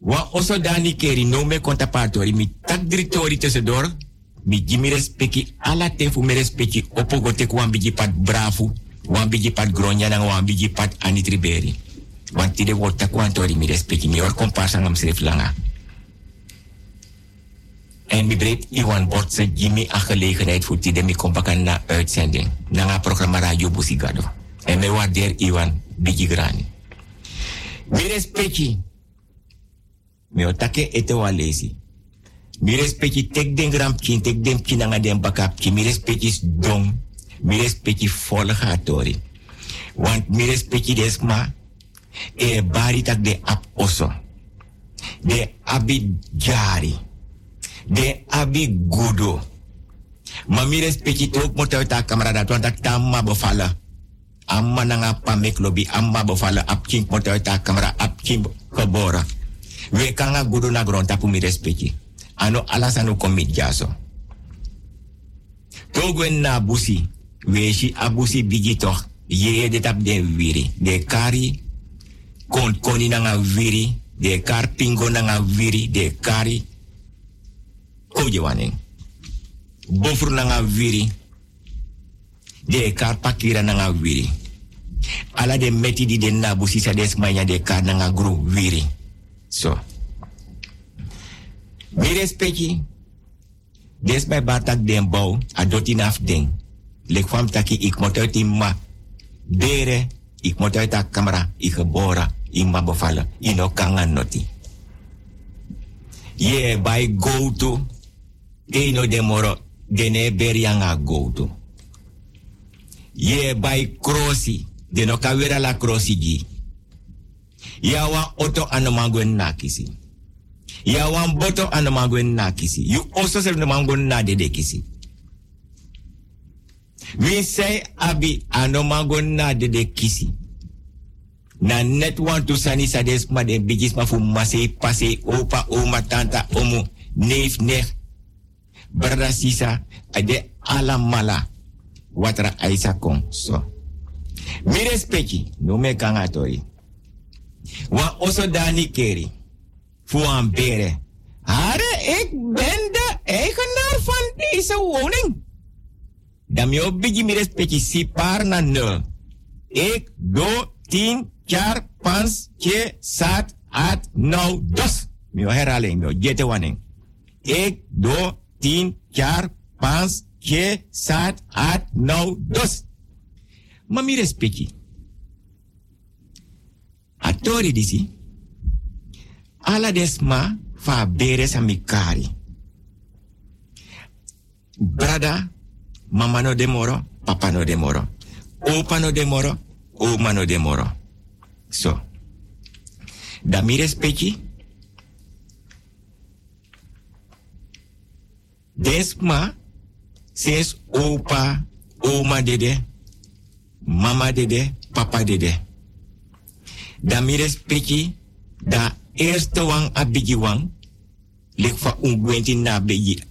Wa oso dani keri no me konta partori mi tak diritori tussendoor. Mi jimi respecti ala tefu mi respecti opo go tek wan bigi pat brafu. Wan bigi pat gronya nang wan bigi pat anitriberi. Want tide wordt tak wan tori mi respecti mi or komparsa ngam sref langa. En mi breed Iwan Bortse Jimmy een gelegenheid voor tide mi kompakan na uitzending. Na programma Radio Busigado. En me waardeer Iwan Bigi Grani. Mi respecti. Mi otake ete wa lezi. Mi respecti tek den gram kin, tek den kin nga den bakap kin. Mi respecti dong. Mi respecti volgatori. Want mi respecti desma. E bari tak de ap oso. De abi jari. De abi gudo. Ma mi respecti tok mo ta kamarada tuan tak tamma bofala. Amma nanga pamek lobi amma bofala ap king mo ta kamera ap king kebora. We kanga gudo na gron tapu mi. Ano alas anu komit jaso. Togwen na busi. We shi abusi bigi toch. Ye de tap de wiri. De kari. Kon koni nanga wiri. De kar pingo nanga wiri. De kari. Koje waning. Bofru nanga wiri. De kar pakira nanga wiri. Ala de meti di de na busi sa des de kar nanga gru wiri. So. Mi respecti. Des bij batak den bouw. A doti naf den. Lek taki ik moet uit ma. Bere. Ik moet uit de camera. Ik geboren. Ik ma bevallen. Ik no noti. Ye by go to. Eno de moro. Dene beri anga go to. Ye by crossi. de no kawera la krosigi. Ya wan auto anomango na kisi. Ya wan boto anomango na kisi. You also self nomango na de de kisi. We say abi anomango na de kisi. Na net want to sani sa des ma de bigis ma fu mase pase opa oma tanta omu neef neef. Brada sisa ade ala mala watra aisa kon so. Mi respecti no me. Wa oso dani keri. Fu an bere. Hare ik ben de eigenaar van deze woning. Dan mi obigi mi respecti si par nul. Ik do tien char pans ke sat at nou dos. Mi o herhaling do jete waning. Ik do tien char pans ke sat at nou dos. Ma mi respecti. A disi. Ala desma fa bere sa mikari. Brada, mama no demoro, papa no demoro. Opa no demoro, oma no demoro. So. Da mi. Desma, ses opa, oma dede, mama dede, papa dede. Da mi respecti, da eerste wang a bigi wang, lik fa ungwenti na bigi,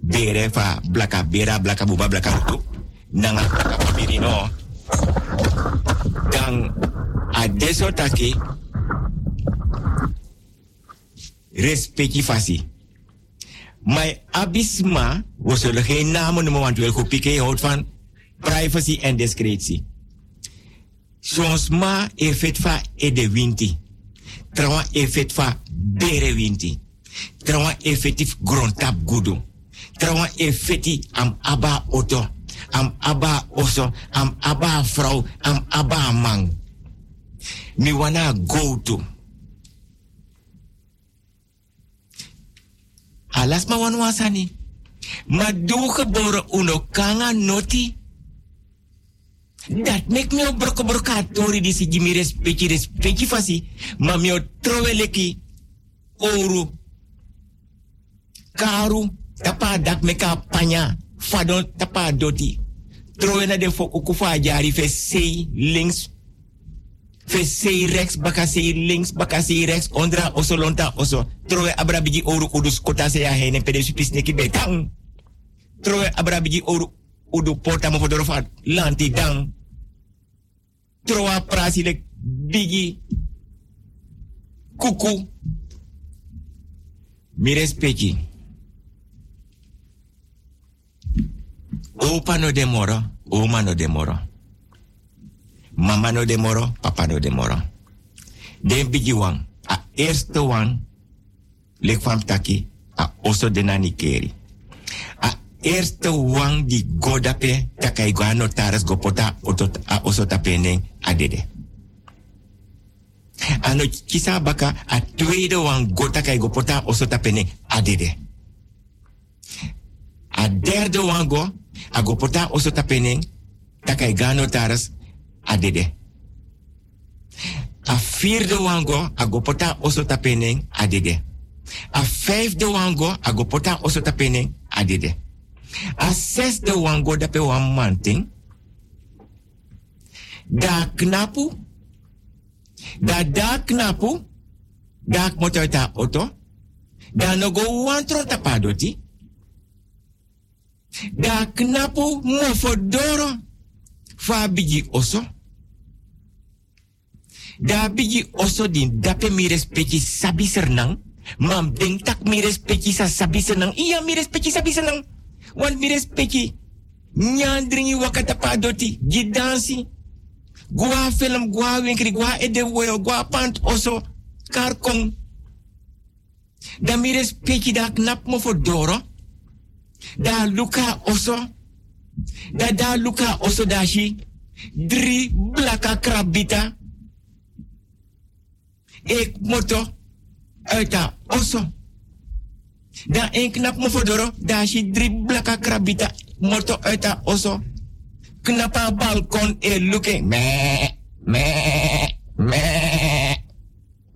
bere fa blaka bera, blaka nanga blaka pabiri no. Dan a deso taki, respecti fasi. Maar abisma, we zullen geen namen noemen, want we kopie houdt van privacy en discretie. Soms ma effet fa e de winti. Trawa effet fa bere winti. Trawa effectief grondtap gudu. Trawa effecti am aba auto. Am aba oso. Am aba vrouw. Am aba man. Mi wana go to. Alas ma wan wasani. Ma geboren uno kanga noti. Dat mek me broko broka tori di si jimi respecti respecti fasi. Ma mi o trove leki oru. Karu. Tapa dak meka panya. Fadon tapa doti. Trove na de fok ukufa jari fe links. Fe sei rechts baka sei links baka sei rechts. Ondra oso lonta oso. Trove abra bigi oru kudus kota se ya hene pede supis neki betang. Trove abra bigi oru udu porta mo fodoro fa lanti dang. Troa prasi lek bigi kuku. Mi respecti. Opa no demoro, oma no demoro. Mama no demoro, papa no demoro. Den bigi wang, a eerste wang, lek fam taki, a oso denani keri. A eerste wang di godape, takai gwa notaris gopota oto a oso tapeneng adede. Ano kisa baka a tweede wang gota kai gopota oso tapeneng adede. A derde wang go, a gopota oso tapeneng, takai ga notaris adede. A vierde wango agopota oso tapeneng adede. A vijfde wango agopota oso tapeneng adede. A zesde wango dape wan manting. Da knapu. Da da knapu. Da motor ta auto. Da no go wantro tapadoti. Da knapu mofodoro. Fa bigi oso. Da bigi oso din dape mi respecti sabi sernang. Mam denk tak mi respecti sa sabi sernang. Iya mi respecti sabi. Want mi respecti. Nyandringi wakata padoti. Gidansi. Gua film, gua winkri, gua ede woyo, gua pant oso. Karkong. Da mi respecti da knap mo for doro. Da luka oso. Da da luka oso dashi. Drie blaka krabita. Ik moto de osso. Da een knap me fodoro, da shi drie blaka krabita moto uit osso. knapa balkon e luke me me me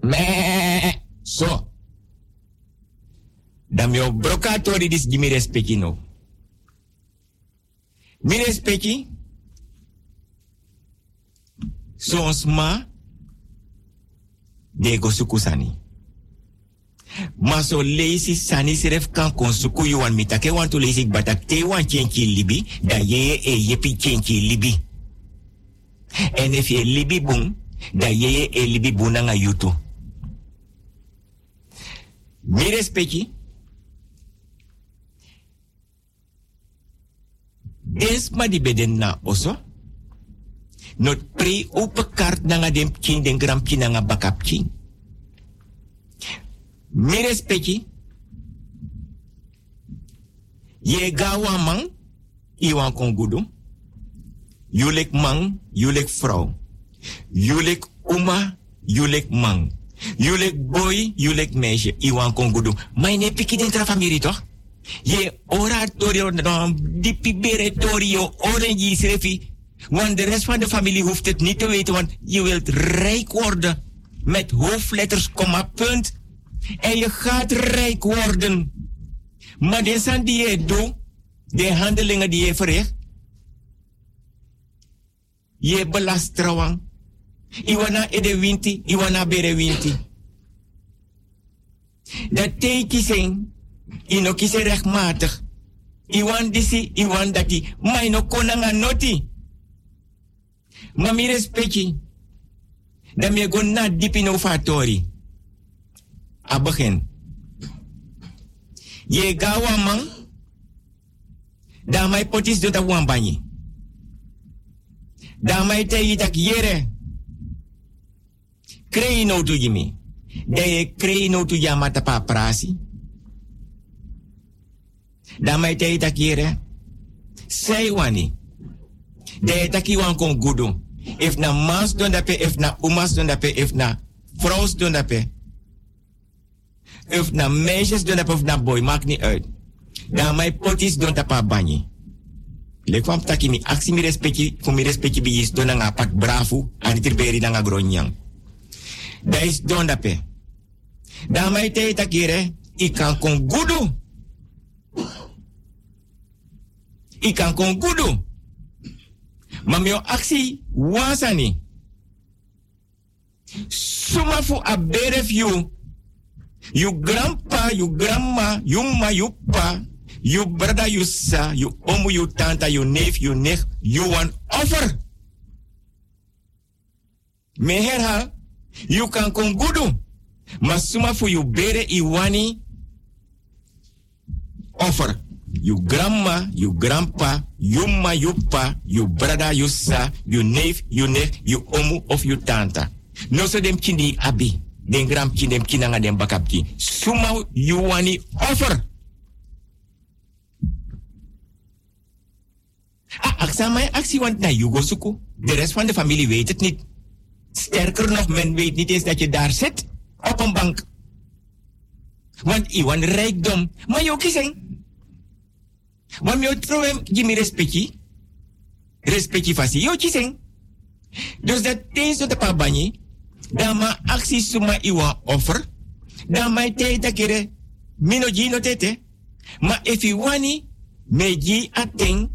me so dan mio brokatori dis gimi respecti no mi respecti sons ma de go suku sani ma so leisi sani seref kan kon suku yu wan mitake wan tu leisi batak te wan chenchi libi da ye e yepi chenchi libi en if ye libi bung da ye e libi bunanga yutu mi respecti Des ma di beden na oso. Not pre upe kart na nga dem king den gram king nga bakap king. Mi respecti. Ye gawa mang. Iwan kon gudu. Mang, yulek vrouw. Yulek uma, yulek mang. Yulek boy, yulek meisje. Iwan kon gudu. Maar ne piki den toch? Je oratorio dan dipi orange srefi. Want de rest van de familie hoeft het niet te weten, want je wilt rijk worden. Met hoofdletters, komma, punt. En je gaat rijk worden. Maar de zijn die je doet, de handelingen die je verricht, je belast trouwens. Iwana ede winti, iwana bere winti. Dat teken zijn ino kise rechtmatig. Iwan disi, iwan dati. Maar ino konanga noti. Maar mi respecti. Dan me go na in ofatori. A begin. Je gawa man. Dan mai potis do ta wambanyi. Dan mai te yitak yere. Krei no tu jimi. Da ye krei no tu yamata pa prasi. Dan mai te ita kire. Sei wani. De taki wan kon gudu. If na mans don dape, if na umas don dape, if na vrouws don dape. If na meisjes dape, of na boy, maakt niet uit. Dan mai potis don tapa banyi. Le kwam taki mi aksi mi respecti, fu mi respecti bi is don nga pak brafu, ani tirberi nga gronyang. Da is don dape. Dan mai te ita kire, ikan kon gudu. ikan kon gudu. Maar mio actie wasani. Suma fu a beref you. You grandpa, you grandma, you ma, you pa, you brother, you sa, you omu, you tanta, you neef, you nech, you want offer. Me herhaal, you can kon gudu. Maar suma fu you bere iwani offer. You grandma, you grandpa, you ma, you pa, you brother, you sa, you neef, you neef, you omu of you tanta. No so dem kindi abi. Den gram kin dem kinanga dem bakapki. Suma you wani offer. Ah, aksa mijn actie, want na you go suku. De rest van de familie weet het niet. Sterker nog, men weet niet eens dat je daar zit. Op een bank. Want iwan rijkdom. Maar je kiezing. Maar mi otro jimi respecti. Respecti fasi. Yo chiseng. Dus dat tot de pabani. Dan ma actie suma iwa offer. Dan ma te kere. Mino no tete. Ma if wani. Me ji ateng.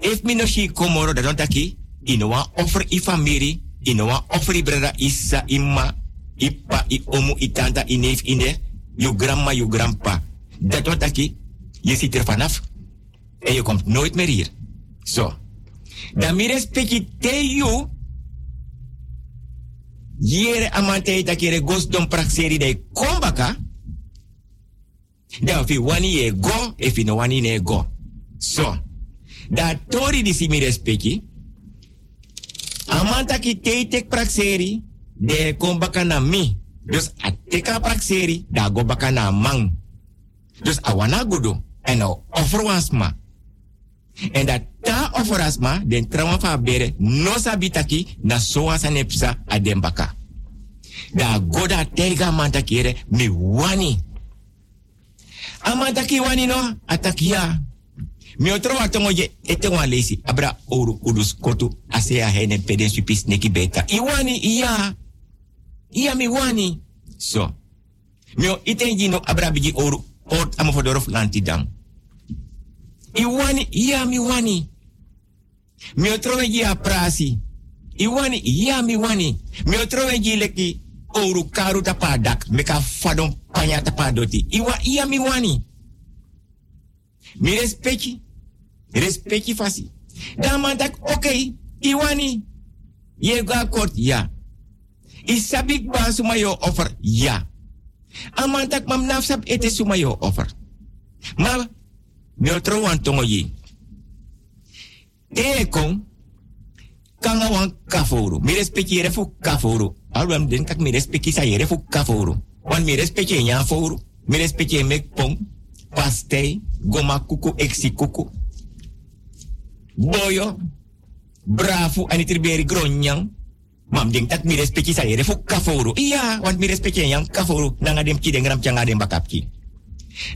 If mino shi komoro da don taki. Inowa offer i famiri. Inowa offer i brada isa ima. Ipa, i omu, i tanta, i neef, i ne. You grandma, you grandpa. Dat don taki. Je ziet er vanaf. En je komt nooit meer hier. Zo. Dan mi respecti te you. Jere amante ta kere gos don praxeri de kombaka. Dan fi wani ye go, if no wani ne go. So. Da tori di si mi respecti. Amanta ki te tek praxeri de kombaka na mi. Dus a teka praxeri da go baka na mang. Dus awana gudu. En offer wansma. En dat ta offer asma, den trauma fa bere, no sabitaki, na soa sa nepsa a den baka. Da goda tega mantakere, mi wani. Amantaki wani no, atakia. Mi otro wa tongo je ete wa lesi abra oru kudus kotu a hene peden supis neki beta. Iwani iya. Iya mi wani. So. Mi o jino abra biji oru port amo fodorof lanti dang. Iwani iya mi wani. Mi otro ji a prasi. Iwani iya mi wani. Mi leki oru karu. Meka fadon panya tapadoti. Iwa iya mi wani. Mi respecti. Fasi. Tak oké, okay, iwani. Je ga kort, ja. Isabik ba sumayo offer, ja. Aman tak mam nafsap ete sumayo offer. Ma, mi otro wan tongo yi. Te kon, kanga wan kaforo. Mi respecti yere fu kaforo. Alwam den kak mi respecti sa yere fu. Wan mi respecti nya foro. Mi respecti mek pong, pastei, goma kuku, eksi kuku. Boyo, bravo, ani triberi gronyang. Mam ding tak mi respecti sa yere fu. Iya, want mi respecti yang kaforo. Nang adem ki dengram chang adem bakapki.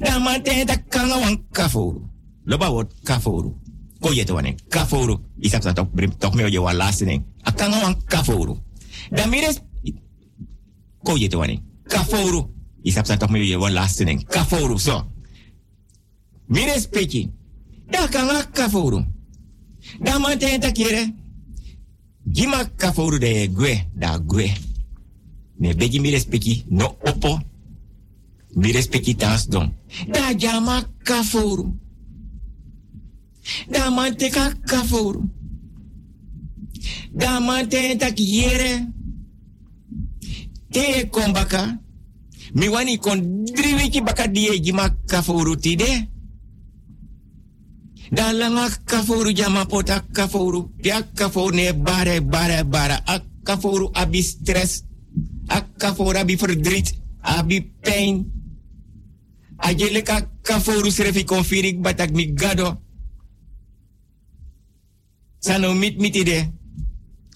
Na mante tak kanga wan kaforo. Loba wot kaforo. Ko yeto wane kaforo. Isap sa tok brim tok meo je wan lasting. Akanga wan kaforo. Da mi res Ko yeto wane kaforo. Isap sa tok meo je wan. Kaforo so. Mi respecti. Da kanga kaforo. Da mante tak yere. Gima kaforu de gue, da gue. Ne begi mi respecti no opo. Mi respecti tas don. Da jama kaforu. Da mante ka kaforu. Da mante yere. Te kombaka. Mi wani kon driwiki baka die kaforu tide. Da langa kaforu jama pota kaforu. Pia kaforu ne bare bare bare. A kaforu abi stress. A kaforu abi verdriet. Abi pijn. A jele ka kaforu srefi konfirik batak mi gado. Sano mit mitide.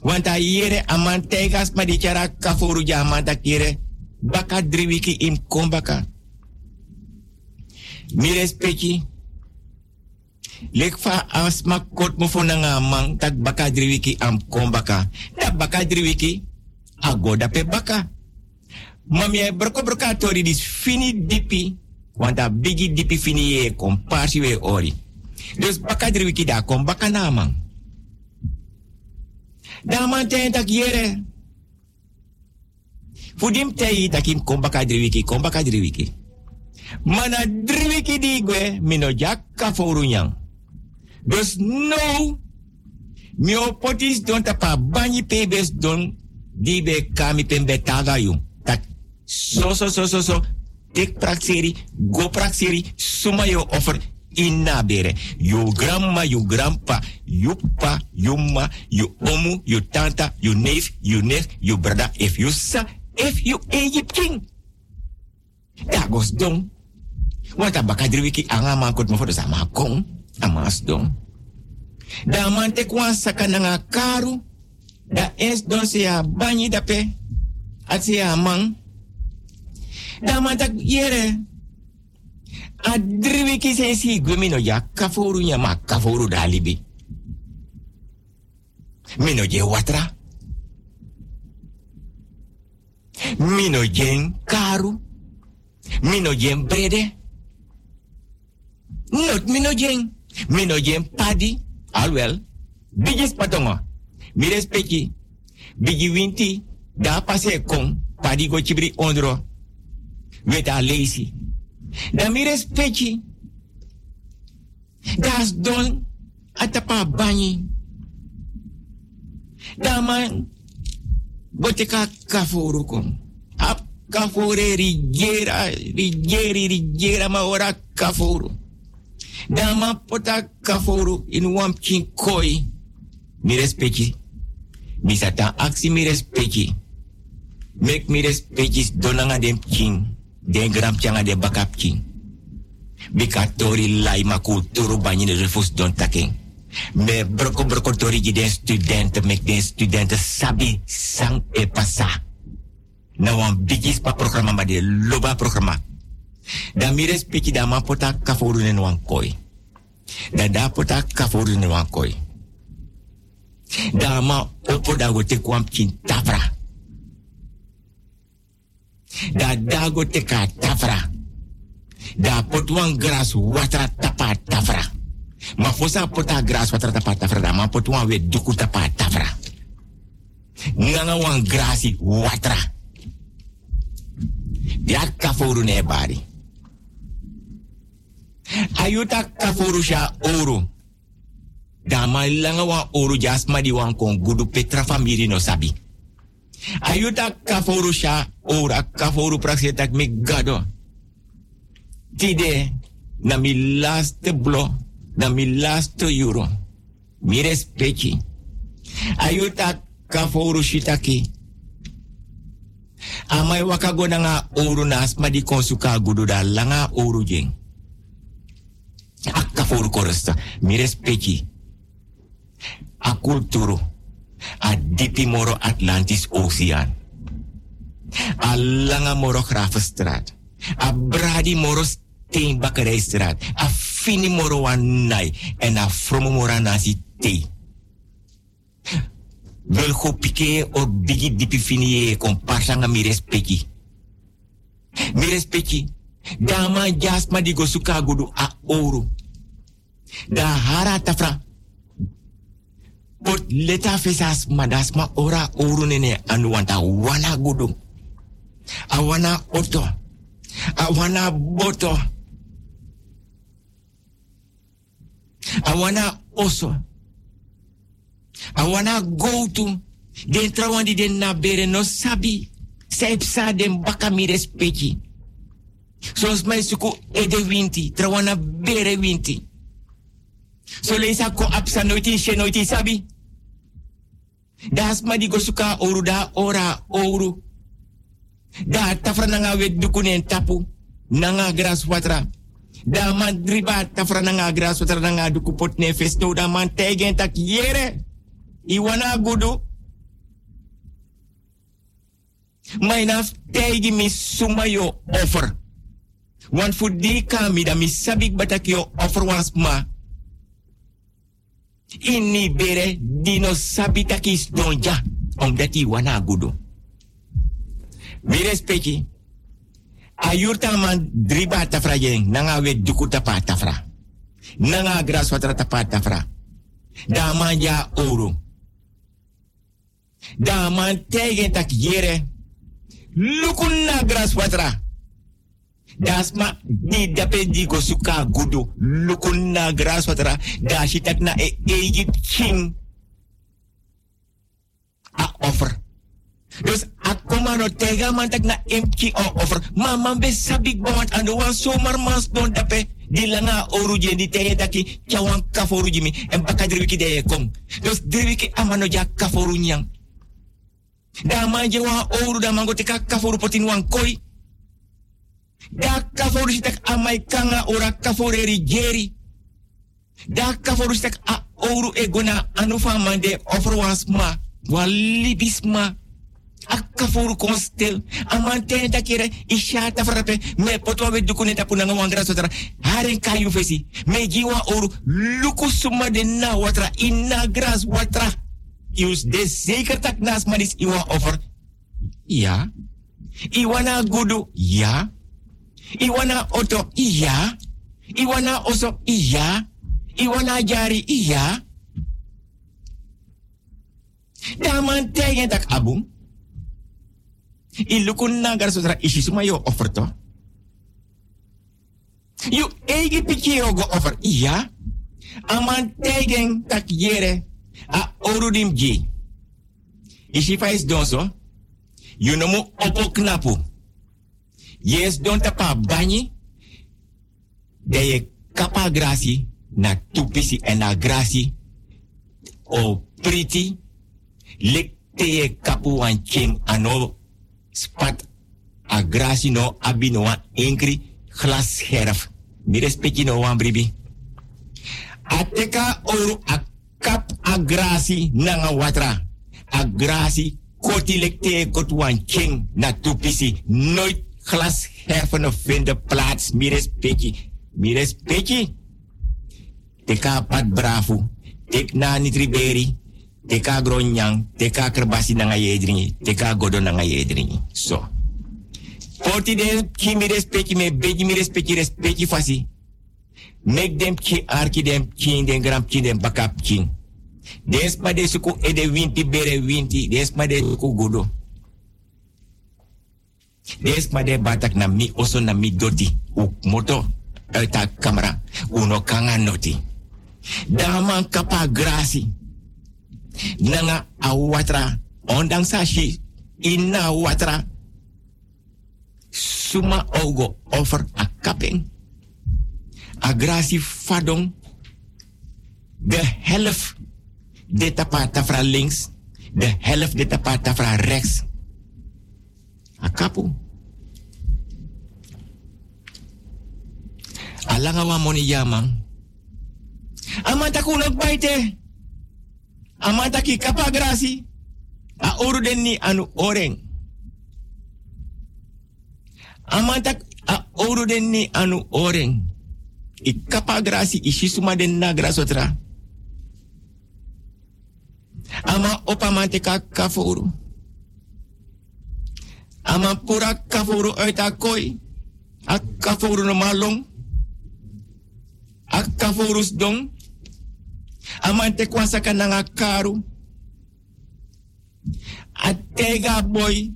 Want a yere aman ma di cara kaforu jama tak yere. Im kombaka. Mi respecti. Lek fa asma kot mo fo nga am kombaka. Da baka agoda pe baka. Mami e broko fini dipi. Want a bigi dipi fini ye komparsi we ori. Dus baka driwiki da kom baka na mang. Da man ten tak yere. Fudim tei takim kom baka driwiki, kom baka driwiki. Mana driwiki di gue mino jak ka forunyang. Dus no, mi opotis don tapa banyi pebes don di be kami pembe taga yu. Tak so so so so so tek prakseri, go prakseri, suma yo offer inna bere. Yo grandma, yo grandpa, yo pa, yo ma, yo omu, yo tanta, yo neef, yo neef, yo brada, if you sa, if you Egypt king. Dagos don. Want a bakadri wiki anga makot mo foto sa makong. Amas don. Da man te kwan saka nga karu. Da es don se a banyi dape. At se a man. Da man tak yere. A dri wiki se si gwemino ya kaforu nya kaforu. Mino je watra. Mino jen karu. Mino jen brede. Not mino jen. Mino jen padi. Alwel. Bigis patongo. Mi respecti. Bigi winti. Da pase kon. Padi go chibri ondro. Weta lazy. Da mi respecti. Das don. Atapa banyi. Da man. Boteka kafuru kon. Ap kafure rigera. Rigeri rigera ma ora kafuru. Dama pota kafuru in wam king koi. Mi respecti. Mi aksi mi respecti donanga dem king. Den gram changa de bakap king. Bika tori lai ma kulturu banyi de refus don taking. Me broko broko tori gi den studenten mek den studenten sabi sang e pasa. Na wan bigis pa programma ma de loba programma. Da mi respecti da ma pota kafuru nen wan koi. Da da pota kaforu ne wan koi. Da ma opo da go te kwam kin tafra. Da da go te ka tafra. Da pot wan gras watra tapa tafra. Ma fosa pota gras watra tapa tafra da ma pot wan we duku tapa tafra. Nganga wan grasi watra. Ya kaforu ne bari. Ayuta kaforu sha oro. Dama langa wan oro jasma di wan kon gudu petra famiri no sabi. Ayuta kaforu sha ora kaforu prakseta mi gado. Tide na mi blo na mi euro. Mi respecti. Ayuta kaforu shitaki. Amai wakago na nga oro na di konsuka gudu da langa oro jeng. Akka for koresta, mi. A kulturo, a dipi moro Atlantis Oceaan. A langa moro Gravenstraat. A bradi moro Steenbakkerijstraat. A fini moro wanai. En a fromo moro nasi thee. Wel go pike o bigi dipi fini e kon parsanga mi respecti. Mi respecti. Dama jasma di go suka gudu a ouro. Da hara tafra. Pot leta fesas madas ma ora ouro nene anu wanta wana gudu. A wana oto. A wana boto. A wana oso. I wanna go to den trawandi den na bere no sabi. Saipsa den baka mi respecti. Sos mai suku ede winti, trawana bere winti. So leisa ko apsa noiti she noiti sabi. Das ma di go suka oru da ora oru. Da tafra nanga wet dukunen tapu. Nanga gras watra. Da man driba tafra nanga gras watra nanga duku pot ne festo da man tegen tak yere. Iwana gudu. Maina tegi mi suma yo offer. Wan fu di kami da mi sabik batak yo offer was ma. Ini bere dino sabitakis donja. Omdat gudu. Mi respecti. Ayurta man driba tafra jeng. Nanga we duku tapa tafra. Nanga gras watra tapa tafra. Dama ja oro. Daman tegen tak yere. Lukun na. Dasma di dape di go suka gudu. Lukun na gras watra. Da shitak na e Egypt king. A offer. Dus ako man no tega man tak na o offer. Mama be sabik bawat ando wan somar mas don dape. Di langa oru je di tege taki chawan kaforu jimi. En baka driwiki de kom. Dus driwiki amano ja kaforu nyang. Da manje wa oru da mango tika kaforu potin wan koi. Da kaforu sitak amai kanga ora kaforu eri jeri. Da kaforu sitak a oru egona anufa mande offer was ma. Libis ma. A kaforu konstel. Amante da kere ishata frappe. Me potwa we dukune tapu nanga wangra sotra. Haren kayu fesi. Me jiwa oru. Luku suma de na watra. Inna gras watra. Ius de zeker tak nas manis iwa offer. Ja. Iwana gudu. Ja. Iwana oto. Ja. Iwana oso. Ja. Iwana jari. Ja. Daman tegen tak abum. Ilukun na gar sotra ishi suma yo offer to. You egi piki yo go offer. Ja. Aman tegen tak yere a orudim ji. Ishi fais donso. You know mo opo knapu. Yes don tapa banyi. De ye kapa na tupisi en na grasi. O priti. Lek te kapu wan ching spat a grasi no abino wan enkri glas herf. Mi respecti no wan bribi. Ateka oru a kap agrasi nanga watra. Agrasi koti lekte kot wan king na tupisi. Nooit glas herven of vinden plaats. Mi respecti. Mi respecti. teka pat bravo, tek na nitriberi, teka gronyang, teka kerbasi na ngayedringi, teka godo na ngayedringi. So. Porti de kimi respecti me beji mi respecti respecti fasi. Make them ki arki dem kin den gram kin den bakap kin. Des ma de suku e de winti bere winti, des ma de suku godo. Des ma de batak na mi oso na mi doti. U moto uit camera. Uno kanga noti. Daman kapa grasi. Nanga awatra. Ondang sashi. Ina watra. Suma ogo over a kaping. A grasi fadong. De helft. De tapata fra links. De helft de tapata fra rechts. A kapu. Alanga wa moni yamang. Amanta kunak baite. Amanta ki kapa grasi. A oru den ni anu oreng. Amanta a oru den ni anu oreng. I kapa grasi suma den na grasotra. Ama opa mante ka kaforu. Ama pura kaforu uit a koi. A kaforu no malong. A kaforus dong. Amante kwasa ka nanga karu. A tega boy.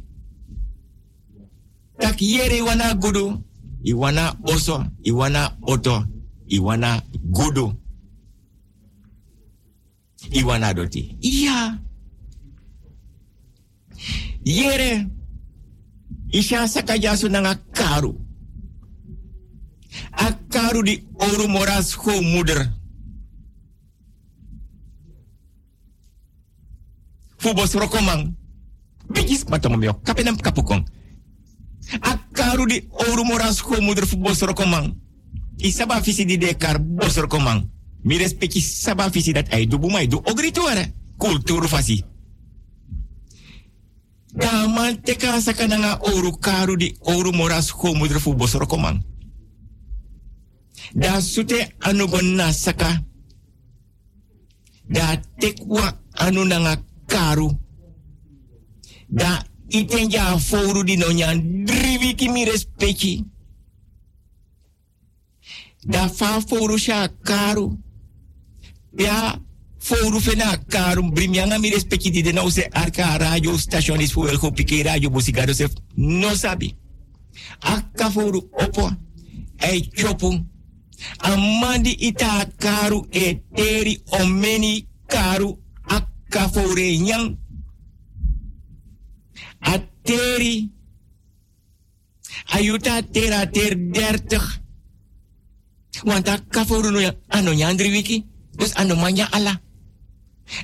Tak yere wana gudu. Iwana oso. Iwana oto. Iwana gudu. Iwana doti. Iya. Yere. Isha sakajasu nanga karu. Akaru di oru moras ho moeder. Fubos rokomang. Matomomyo. Kapenam kapukong. Akaru di oru moras ho moeder fubos rokomang. Isaba visi di dekar bos rokomang. Mi saba dat ay du du ogritu Kultur fasi. Daman teka sa kananga oru karu di oru moras ho moeder fubos rokomang. Da sute anu gonna saka. Da tekwa anu nanga karu. Da itenja foru di nonya drivi ki mi respecti. Da fa foru sha karu. Ya foru fena karu brimianga mi respecti di de se arka radio station is fuel ko pike radio busigado se no sabi. Akka foru opo. Ei chopung. Amandi ita karu e teri omeni karu akka fore nyang. A teri. Ayuta tera ter dertig. Want akka fore no ano nyandri wiki. Dus ano manya ala.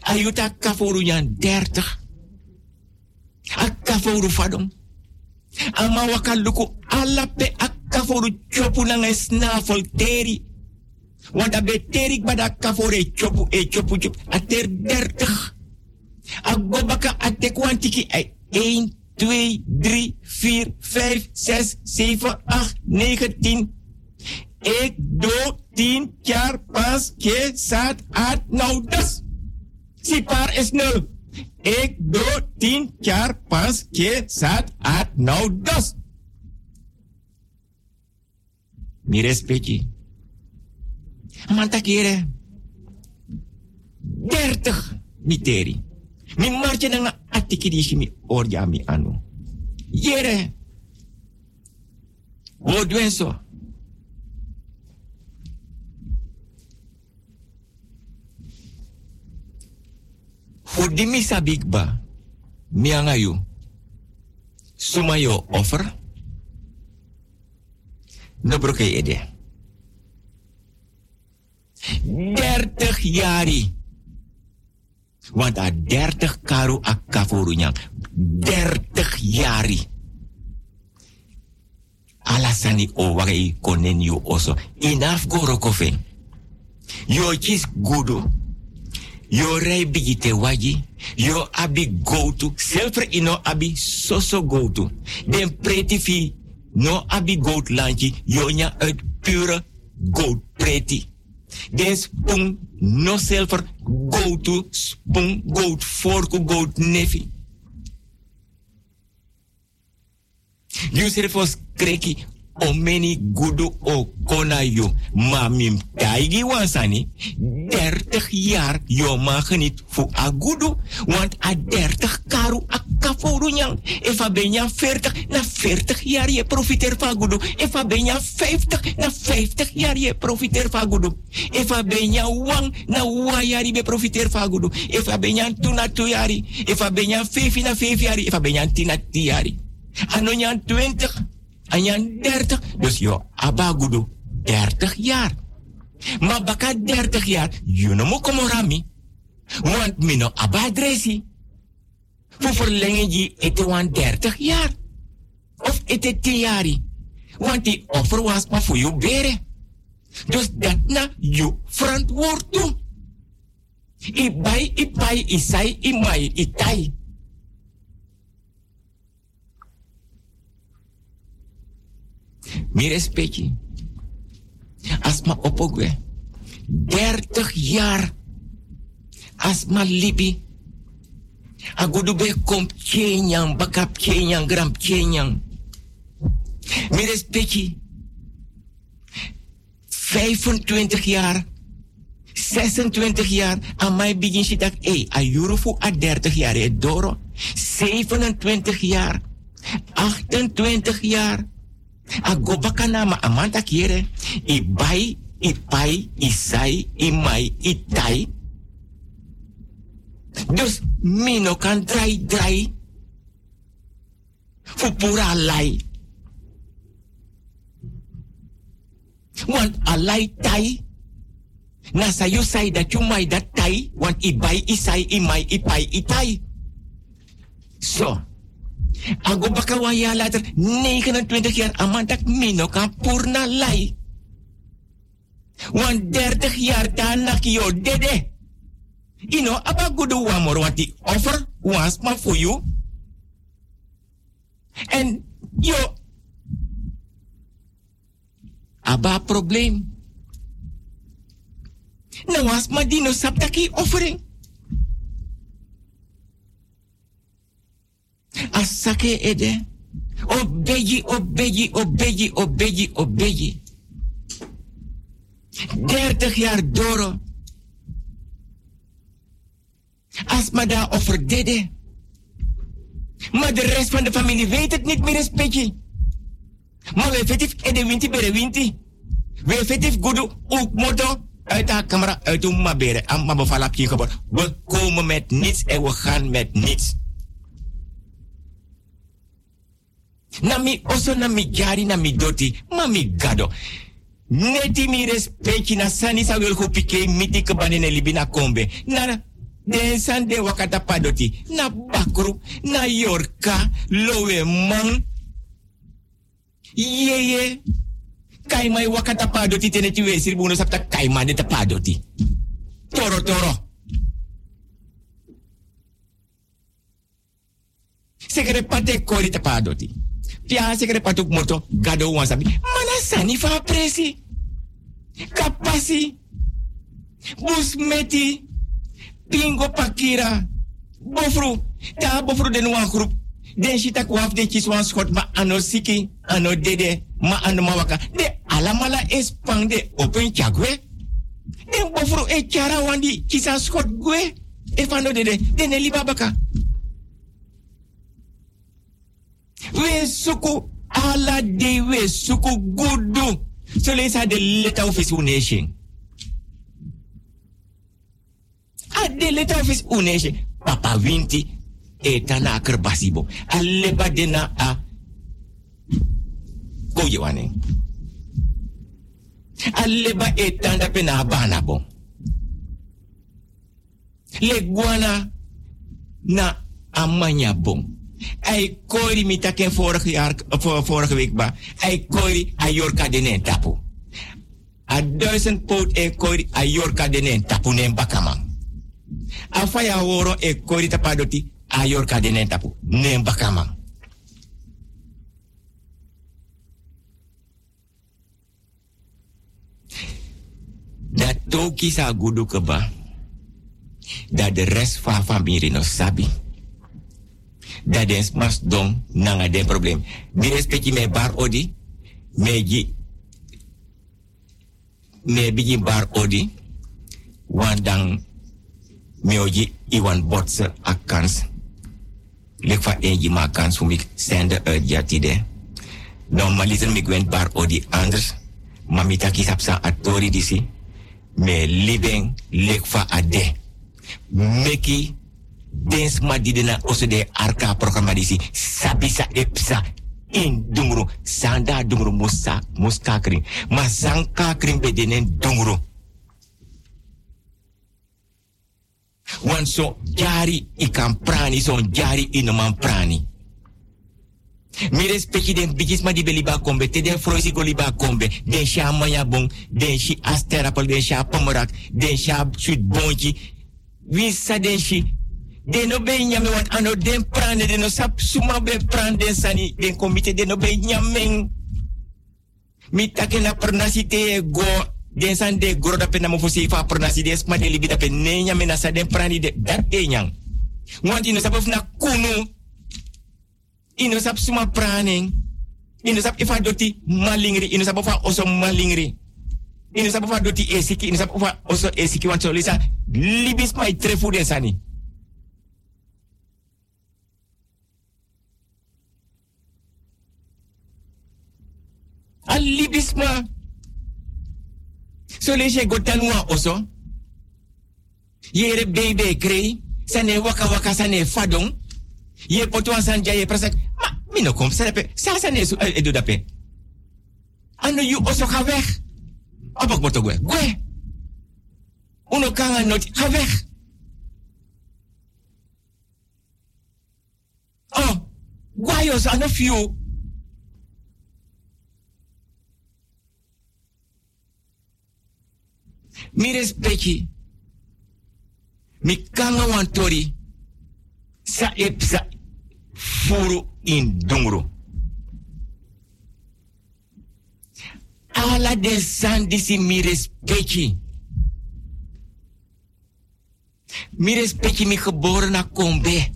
Ayuta nyan dertig. Akka fore fadong. Ama wakaluku ala pe akka kaforu chopu nanga snafel teri. Want abe terik bada kaforu e chopu e chopu chopu. A ter dertig. A gobaka a te kwantiki e 1, 2, 3, 4, 5, 6, 7, 8, 9, 10. Ik doe 10 jaar pas ke saat at nou dus. Si par is nul. Ik doe 10 jaar pas ke saat at nou dus. mi respecti. Manta kere. Dertig miteri. Mi marcha nanga atiki di mi orja mi anu. Yere. Wodwenso. Fudimi sabigba. Mi angayu. Sumayo offer. No broke ede. 30 jari. Want a 30 karu a kavoru nyang. 30 jari. Alasani o wagai konen yu oso. Enough go rokofe. Yo chis gudu. Yo rei bigite waji. Yo abi go to. Ino abi soso go to. Den preti fi no abi goat landje, jonya uit pure goat preti. Den spoon no silver go to spoon goat fork goat nefi. Yusuf was kreki omeni gudu okonayo. yo. mim Taigi wansani, 30 jaar yo mag niet a agudu, want a 30 karu a kaforu nyang. Efa benya 40, na 40 jaar je profiteer van agudu. Efa benya 50, na 50 jaar je profiteer van agudu. Efa benya wang, na wayari be profiteer van agudu. Efa benya tu na tu yari, efa benya fif na 5 yari, efa benya 10 na 10 20, en je 30, dus yo abagudo 30 jaar. Maar baka 30 jaar, je no mo komorami. Want mino abadresi. Voor verlengen je ete wan 30 jaar. Of ete 10 jaar. Want die offer was maar voor je beren. Dus dat na je verantwoord i sai i mai i tai Mi respecti. Asma opogwe. 30 jaar. Asma libi. Agudu be kom kenyang, bakap kenyang, gram kenyang. Mi respecti. 25 jaar. 26 jaar. Aan mij begin je dat, hé, a Eurofu a 30 jaar, doro. 27 jaar. 28 jaar. Ago baka nama amanta kiere. I bai, i pai, i sai, i mai, i tai. Dus mino kan drai drai. Fu pura lai. Want alai tai. Na sayo sai dat you mai dat tai. Want i bai, i sai, i mai, i pai, i tai. So. Ago baka waya later 29 jaar amantak mino kan purna lai. Want 30 jaar dan yo dede. Ino aba gudu wamor wati offer was ma for you. En yo aba probleem. Na was ma dino saptaki offering. Asake ede. Obeji, obeji, obeji, obeji, obeji. 30 jaar doro. Asma daar offerdede. Maar de rest van de familie weet het niet meer, respectje. Maar we effectief ede winti bere winti. We effectief gudu ook moto uit haar camera uit om mabere. Amma bevalapje geboren. We komen met niets en we gaan met niets. Na mi oso na mi jari na mi doti ma gado. Neti mi respecti na sani sa wel pike miti ke banene libina kombe. Na den san de wakata padoti na bakru na yorka lowe man. Yeye kai mai wakata padoti tene ti we sir buno sapta kai ma de ta padoti toro toro. Sekere pate kori ta padoti Pia sekere patuk moto gado wan sabi. Mana fa presi. Kapasi. Busmeti. Pingo pakira. Bofru. Ta bofru den wan groep. Den kwaf den kis wan ma ano siki. Ano dede. Ma ano mawaka. De alamala espang de open chagwe. Den bofru e chara wandi kisa schot gwe. Efano dede. Den. We suku ala de we suku gudu. So have the letter of his nation. A de letter of his nation. Papa winti eta na kerbasibo aleba dena a koye wane. Aleba eta da pena bana bo. Le guana na amanya bom Hij koori mi taken vorig jaar, vorige week ba. Hij koori a yorka denen tapu. A duizend poot e koori a yorka denen tapu nen bakamang. A faya woro e koori tapadoti a yorka denen tapu nen bakamang. Dat toki sa gudu keba. Dat de rest van familie no sabi. Dat den smas don nanga den probleem. Mi respecti me bar odi. Me gi. Me bigi bar odi. Wan dan me oji iwan botse akans. Lek fa enji ma kans voor mij sende uit jatide. Normaliter mi gwen bar odi anders. Mami taki sapsa atori disi. Me libeng lek fa ade. Meki dens ma didena oso de arka programma disi. Sabisa epsa in dungru. Sanda dungru musa muska kring. Ma sanka kring bedenen dungru. Want so jari ikan prani, so jari inoman prani. Mi respecti den bigis ma di beli ba kombe, te den froisi go kombe, den sha maya bon, den shi asterapel, den sha pomorak, den sha sweet bonji. Wie sa den shi? Den no be nyame ano den prane, den no sap suma be pran den sani, den komite den no be nyameng. Mi take na pernasi go, den san de goro da pena mo fosi fa pernasi de de libi da na sa den prani de dat e nyang. Want ino sap na kunu, ino sap suma praning. Ino sap ifa doti malingri, ino sap ofa oso malingri. Ino sap ofa doti esiki, ino sap ofa oso esiki want so lisa libis mai trefu den sani. A libis ma. So lees je gotanua oso. Yere baby krei. Sane waka waka sane fadong. Ye san ja ye prasak. Ma, mi no kom sape. Sa sane su edu dape. Ano you oso ga weg. Apa moto gue? Gue. Uno kanga not ga weg. Oh, guayos ano few. Mi respecti. Mi kanga. Sa epsa furu in dungru. Ala de san disi mi respecti. Mi respecti mi geboren kombe.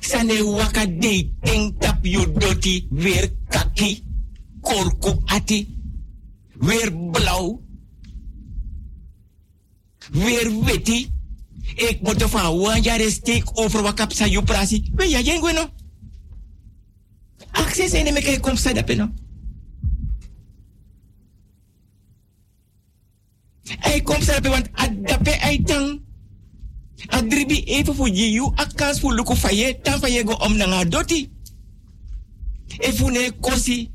Sane waka de ting tap yu doti weer kaki. Korku ati. Weer blauw. Weer witty. Ik moet van one jaar over wat kapsa yu prasi. We ja jen gweno. Access ene me kijk kom dape no. Ay kom sa dape want adape ay tang. Adribi even voor je akans voor luku faye tan faye go om nanga doti. Efune kosi.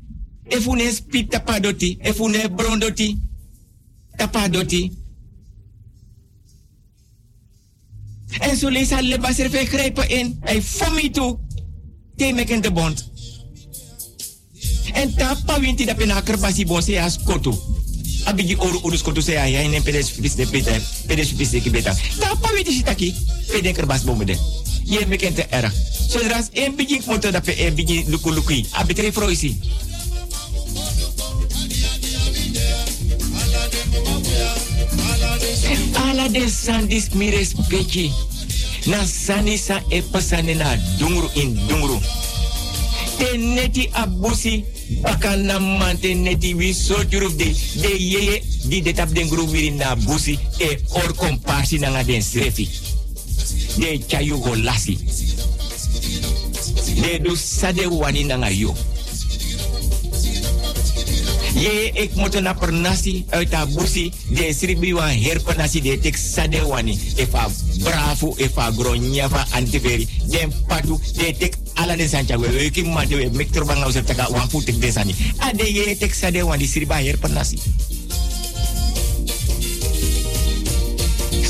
Efune spit tapa doti. Efune. Tapa doti. En zo lees hij leba serve grijpen in. Hij fomi toe. Te meken de bond. En tapa winti dat pena kerbasi bon se as koto. Abigi oru urus koto se ay nem pedes fis de beta. Pedes fis de beta. Tapa winti sitaki. Pede kerbas bon mede. Je meken te erg. Zodra een begin motor dat pe een begin luku luku. Abitre froisi. Ala de sandis mires peki. Na sani sa e pasane na dungru in dungru. Te neti abusi baka na mante neti wi so juruf de de yeye di de tap den gru wiri na busi e or kompasi na nga den srefi. De chayu go lasi. De du sade wani na nga yo. Ye ik moet na per nasi uit haar busi. De sribi wan her per nasi de tek sade wani. Efa bravo, efa gronya fa antiveri. Den patu de tek ala de sancha we. Kim ma de we mek terba ngau zep taka wan tek de sani. Ade ye tek sade wani sriba her per nasi.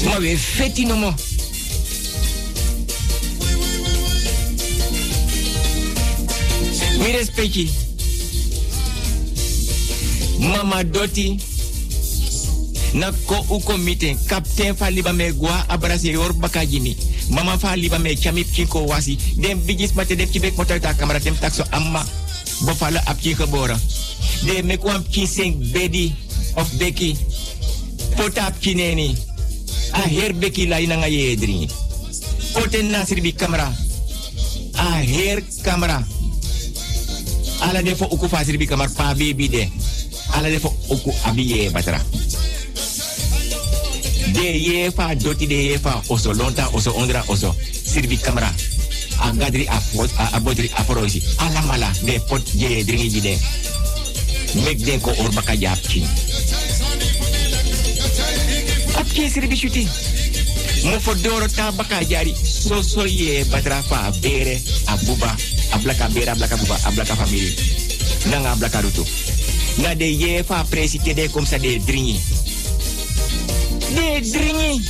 Ma we feti no mo. Mi respecti. Mama Doti. Na ko uko meeting. Kapten fa liba me gwa abrasi yor bakajini. Mama fa liba me chamip kinko wasi. Dem bigis mate dem kibek motor ta kamera dem takso amma. Bofala apki geboren. De me kwam kinseng bedi. of Becky. Potap kineni. A her Becky la ina nga ye dringi. Poten nasir bi camera. A her camera. Ala defo uku fasir bi kamar pa baby de. Ala defo uku abiye batra. De ye fa doti de ye fa oso lonta oso ondra oso sirbi camera. A gadri a fot a a. Ala mala de pot je dringi de. Mek den ko orbaka japki. Apki sirbi shuti. Mo fodoro ta baka jari. So so ye batra fa bere abuba ablaka bere ablaka buba ablaka family. Nanga ablaka rutu. Na de ye fa presite de kom sa de dringi. De dringi.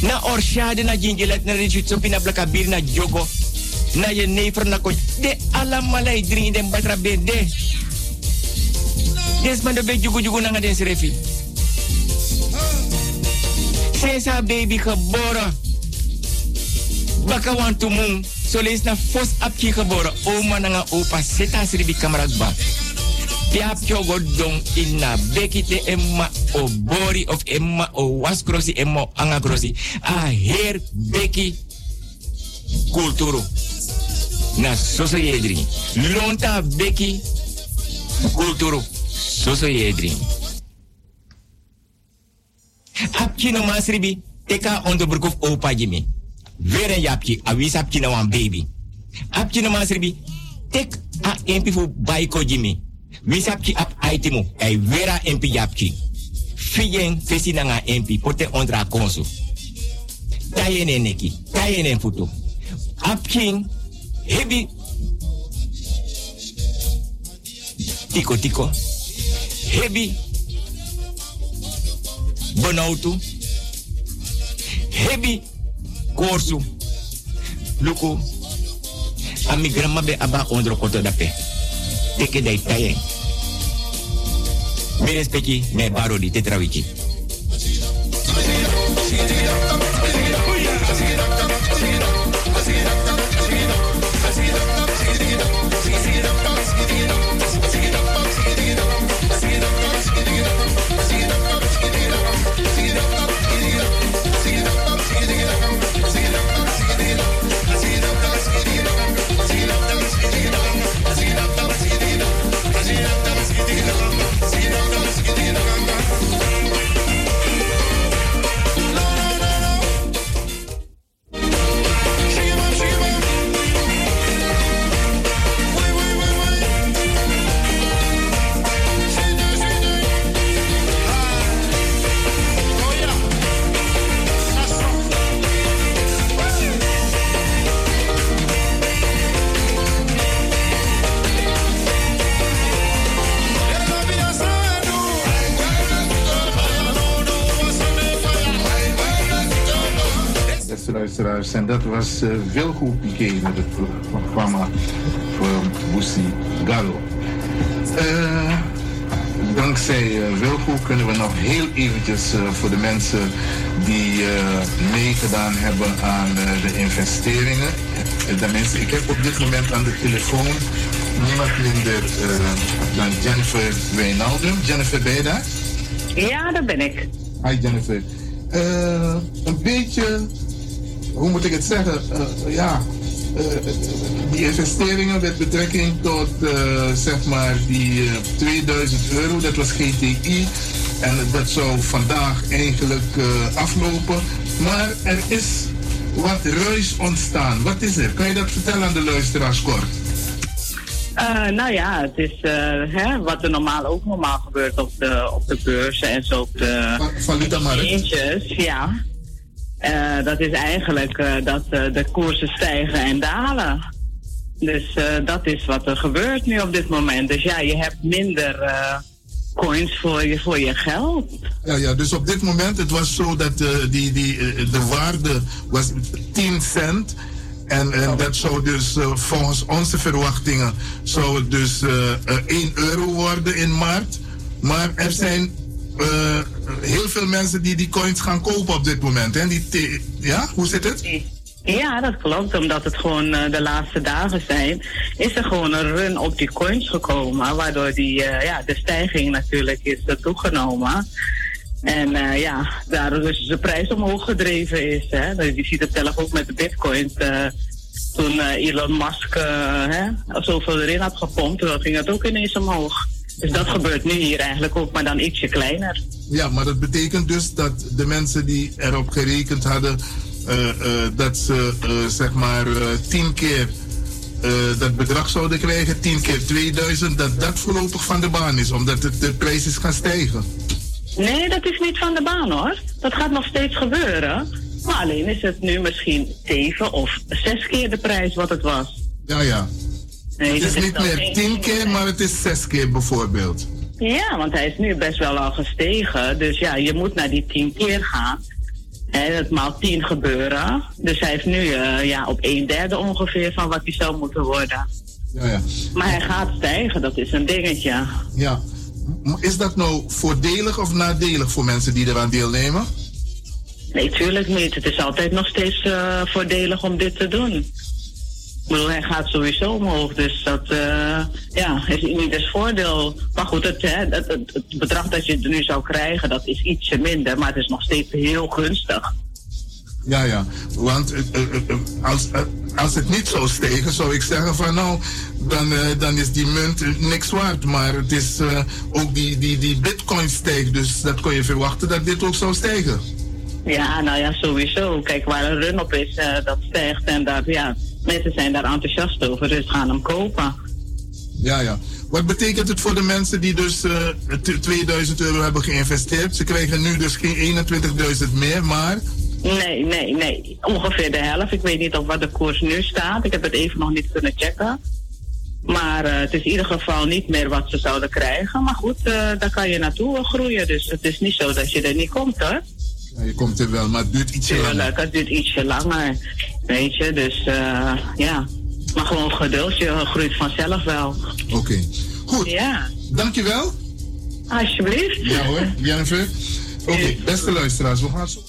Na orshade na jingelet na rijut sopi na blaka bir na jogo. Na ye nefer na ko. De malay dringi den batra berde. Des man de be jugu jugu nanga den serefi. Sesa baby geboren. Baka want to lees na fos apki geboren. Oma na nga opa seta sribi kamerak ba. Piap chogo dong ina beki te emma o bori of emma o waskrosi emma angakrosi. A her beki kulturu. Na soso yedring. Lonta beki kulturu. Soso yedring. Apki no masribi. Teka onderbroek of opa jimi. Weer een japje. Awis wan baby. Apki no masribi. Tek a empi fu baiko jimi. Wis apki ap aitimu. Ei vera empi japki. Fiyen fesi na nga empi. Pote ondra konsu. Tayene neki. Tayene futu. Apking. Hebi. Tiko tiko. Hebi. Bonautu. Hebi korsu. Luku. Ami be aba ondro koto dape. Teke dai tayen. Mi respecti me baro di tetrawiki. Dat was uh, Wilgo Piqué met het programma voor Bussi Gallo. Uh, dankzij uh, Wilgo kunnen we nog heel eventjes voor de mensen die meegedaan hebben aan de investeringen. De mensen, ik heb op dit moment aan de telefoon niemand minder dan Jennifer Wijnaldum. Jennifer, ben je daar? Ja, daar ben ik. Hi Jennifer. een beetje hoe moet ik het zeggen? Uh, ja, uh, die investeringen met betrekking tot uh, zeg maar die 2000 euro, dat was GTI. En dat zou vandaag eigenlijk aflopen. Maar er is wat ruis ontstaan. Wat is er? Kan je dat vertellen aan de luisteraars kort? nou ja, het is hè, wat er normaal ook normaal gebeurt op de, op de beurzen en zo op de valutamarkt. Ja. Uh, dat is eigenlijk uh, dat uh, de koersen stijgen en dalen. Dus dat is wat er gebeurt nu op dit moment. Dus ja, je hebt minder coins voor je, voor je geld. Ja, ja, dus op dit moment, het was zo dat die, die, de waarde was 10 cent. En, en dat zou dus volgens onze verwachtingen zou het dus 1 euro worden in maart. Maar er zijn uh, heel veel mensen die die coins gaan kopen op dit moment. Hè? Die ja, hoe zit het? Ja, dat klopt. Omdat het gewoon uh, de laatste dagen zijn, is er gewoon een run op die coins gekomen. Waardoor die, uh, ja, de stijging natuurlijk is toegenomen. En ja, daardoor dus de prijs omhoog gedreven is. Hè. Dus je ziet het zelf ook met de bitcoin. toen Elon Musk hè, zoveel erin had gepompt, dan ging het ook ineens omhoog. Dus dat gebeurt nu hier eigenlijk ook, maar dan ietsje kleiner. Ja, maar dat betekent dus dat de mensen die erop gerekend hadden uh, uh, dat ze uh, zeg maar tien keer dat bedrag zouden krijgen, 10 keer 2000, dat dat voorlopig van de baan is, omdat het, de prijs is gaan stijgen. Nee, dat is niet van de baan hoor. Dat gaat nog steeds gebeuren. Maar alleen is het nu misschien zeven of zes keer de prijs wat het was. Ja, ja. Nee, het is, niet meer tien keer, maar het is zes keer bijvoorbeeld. Ja, want hij is nu best wel al gestegen. Dus ja, je moet naar die tien keer gaan. En het maal tien gebeuren. Dus hij heeft nu uh, ja, op een derde ongeveer van wat hij zou moeten worden. Ja, ja. Maar hij gaat stijgen, dat is een dingetje. Ja. Is dat nou voordelig of nadelig voor mensen die eraan deelnemen? Nee, tuurlijk niet. Het is altijd nog steeds uh, voordelig om dit te doen. Ik bedoel, hij gaat sowieso omhoog, dus dat uh, ja, is voordeel. Maar goed, het, hè, het, het, het, bedrag dat je nu zou krijgen, dat is ietsje minder, maar het is nog steeds heel gunstig. Ja, ja, want uh, uh, als, als het niet zou stegen, zou ik zeggen van nou, dan, dan is die munt niks waard. Maar het is ook die, die, die bitcoin stijgt, dus dat kon je verwachten dat dit ook zou stijgen. Ja, nou ja, sowieso. Kijk, waar een run op is, dat stijgt en dat, ja, mensen zijn daar enthousiast over, dus gaan hem kopen. Ja, ja. Wat betekent het voor de mensen die dus uh, eh, 2000 euro hebben geïnvesteerd? Ze krijgen nu dus geen 21.000 meer, maar... Nee, nee, nee. Ongeveer de helft. Ik weet niet op wat de koers nu staat. Ik heb het even nog niet kunnen checken. Maar uh, het is in ieder geval niet meer wat ze zouden krijgen. Maar goed, uh, daar kan je naartoe groeien. Dus het is niet zo dat je er niet komt, hoor. Ja, je komt er wel, maar het duurt ietsje langer. Tuurlijk, het duurt ietsje langer. Weet je, dus uh, ja. Maar gewoon geduld, je groeit vanzelf wel. Oké. Okay. Goed. Ja. Dankjewel. Alsjeblieft. Ja hoor, Jennifer. Oké, okay, beste luisteraars, we gaan zo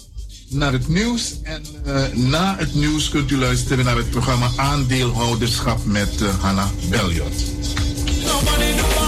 naar het nieuws. En uh, na het nieuws kunt u luisteren naar het programma Aandeelhouderschap met uh, Hanna Beljot. Nobody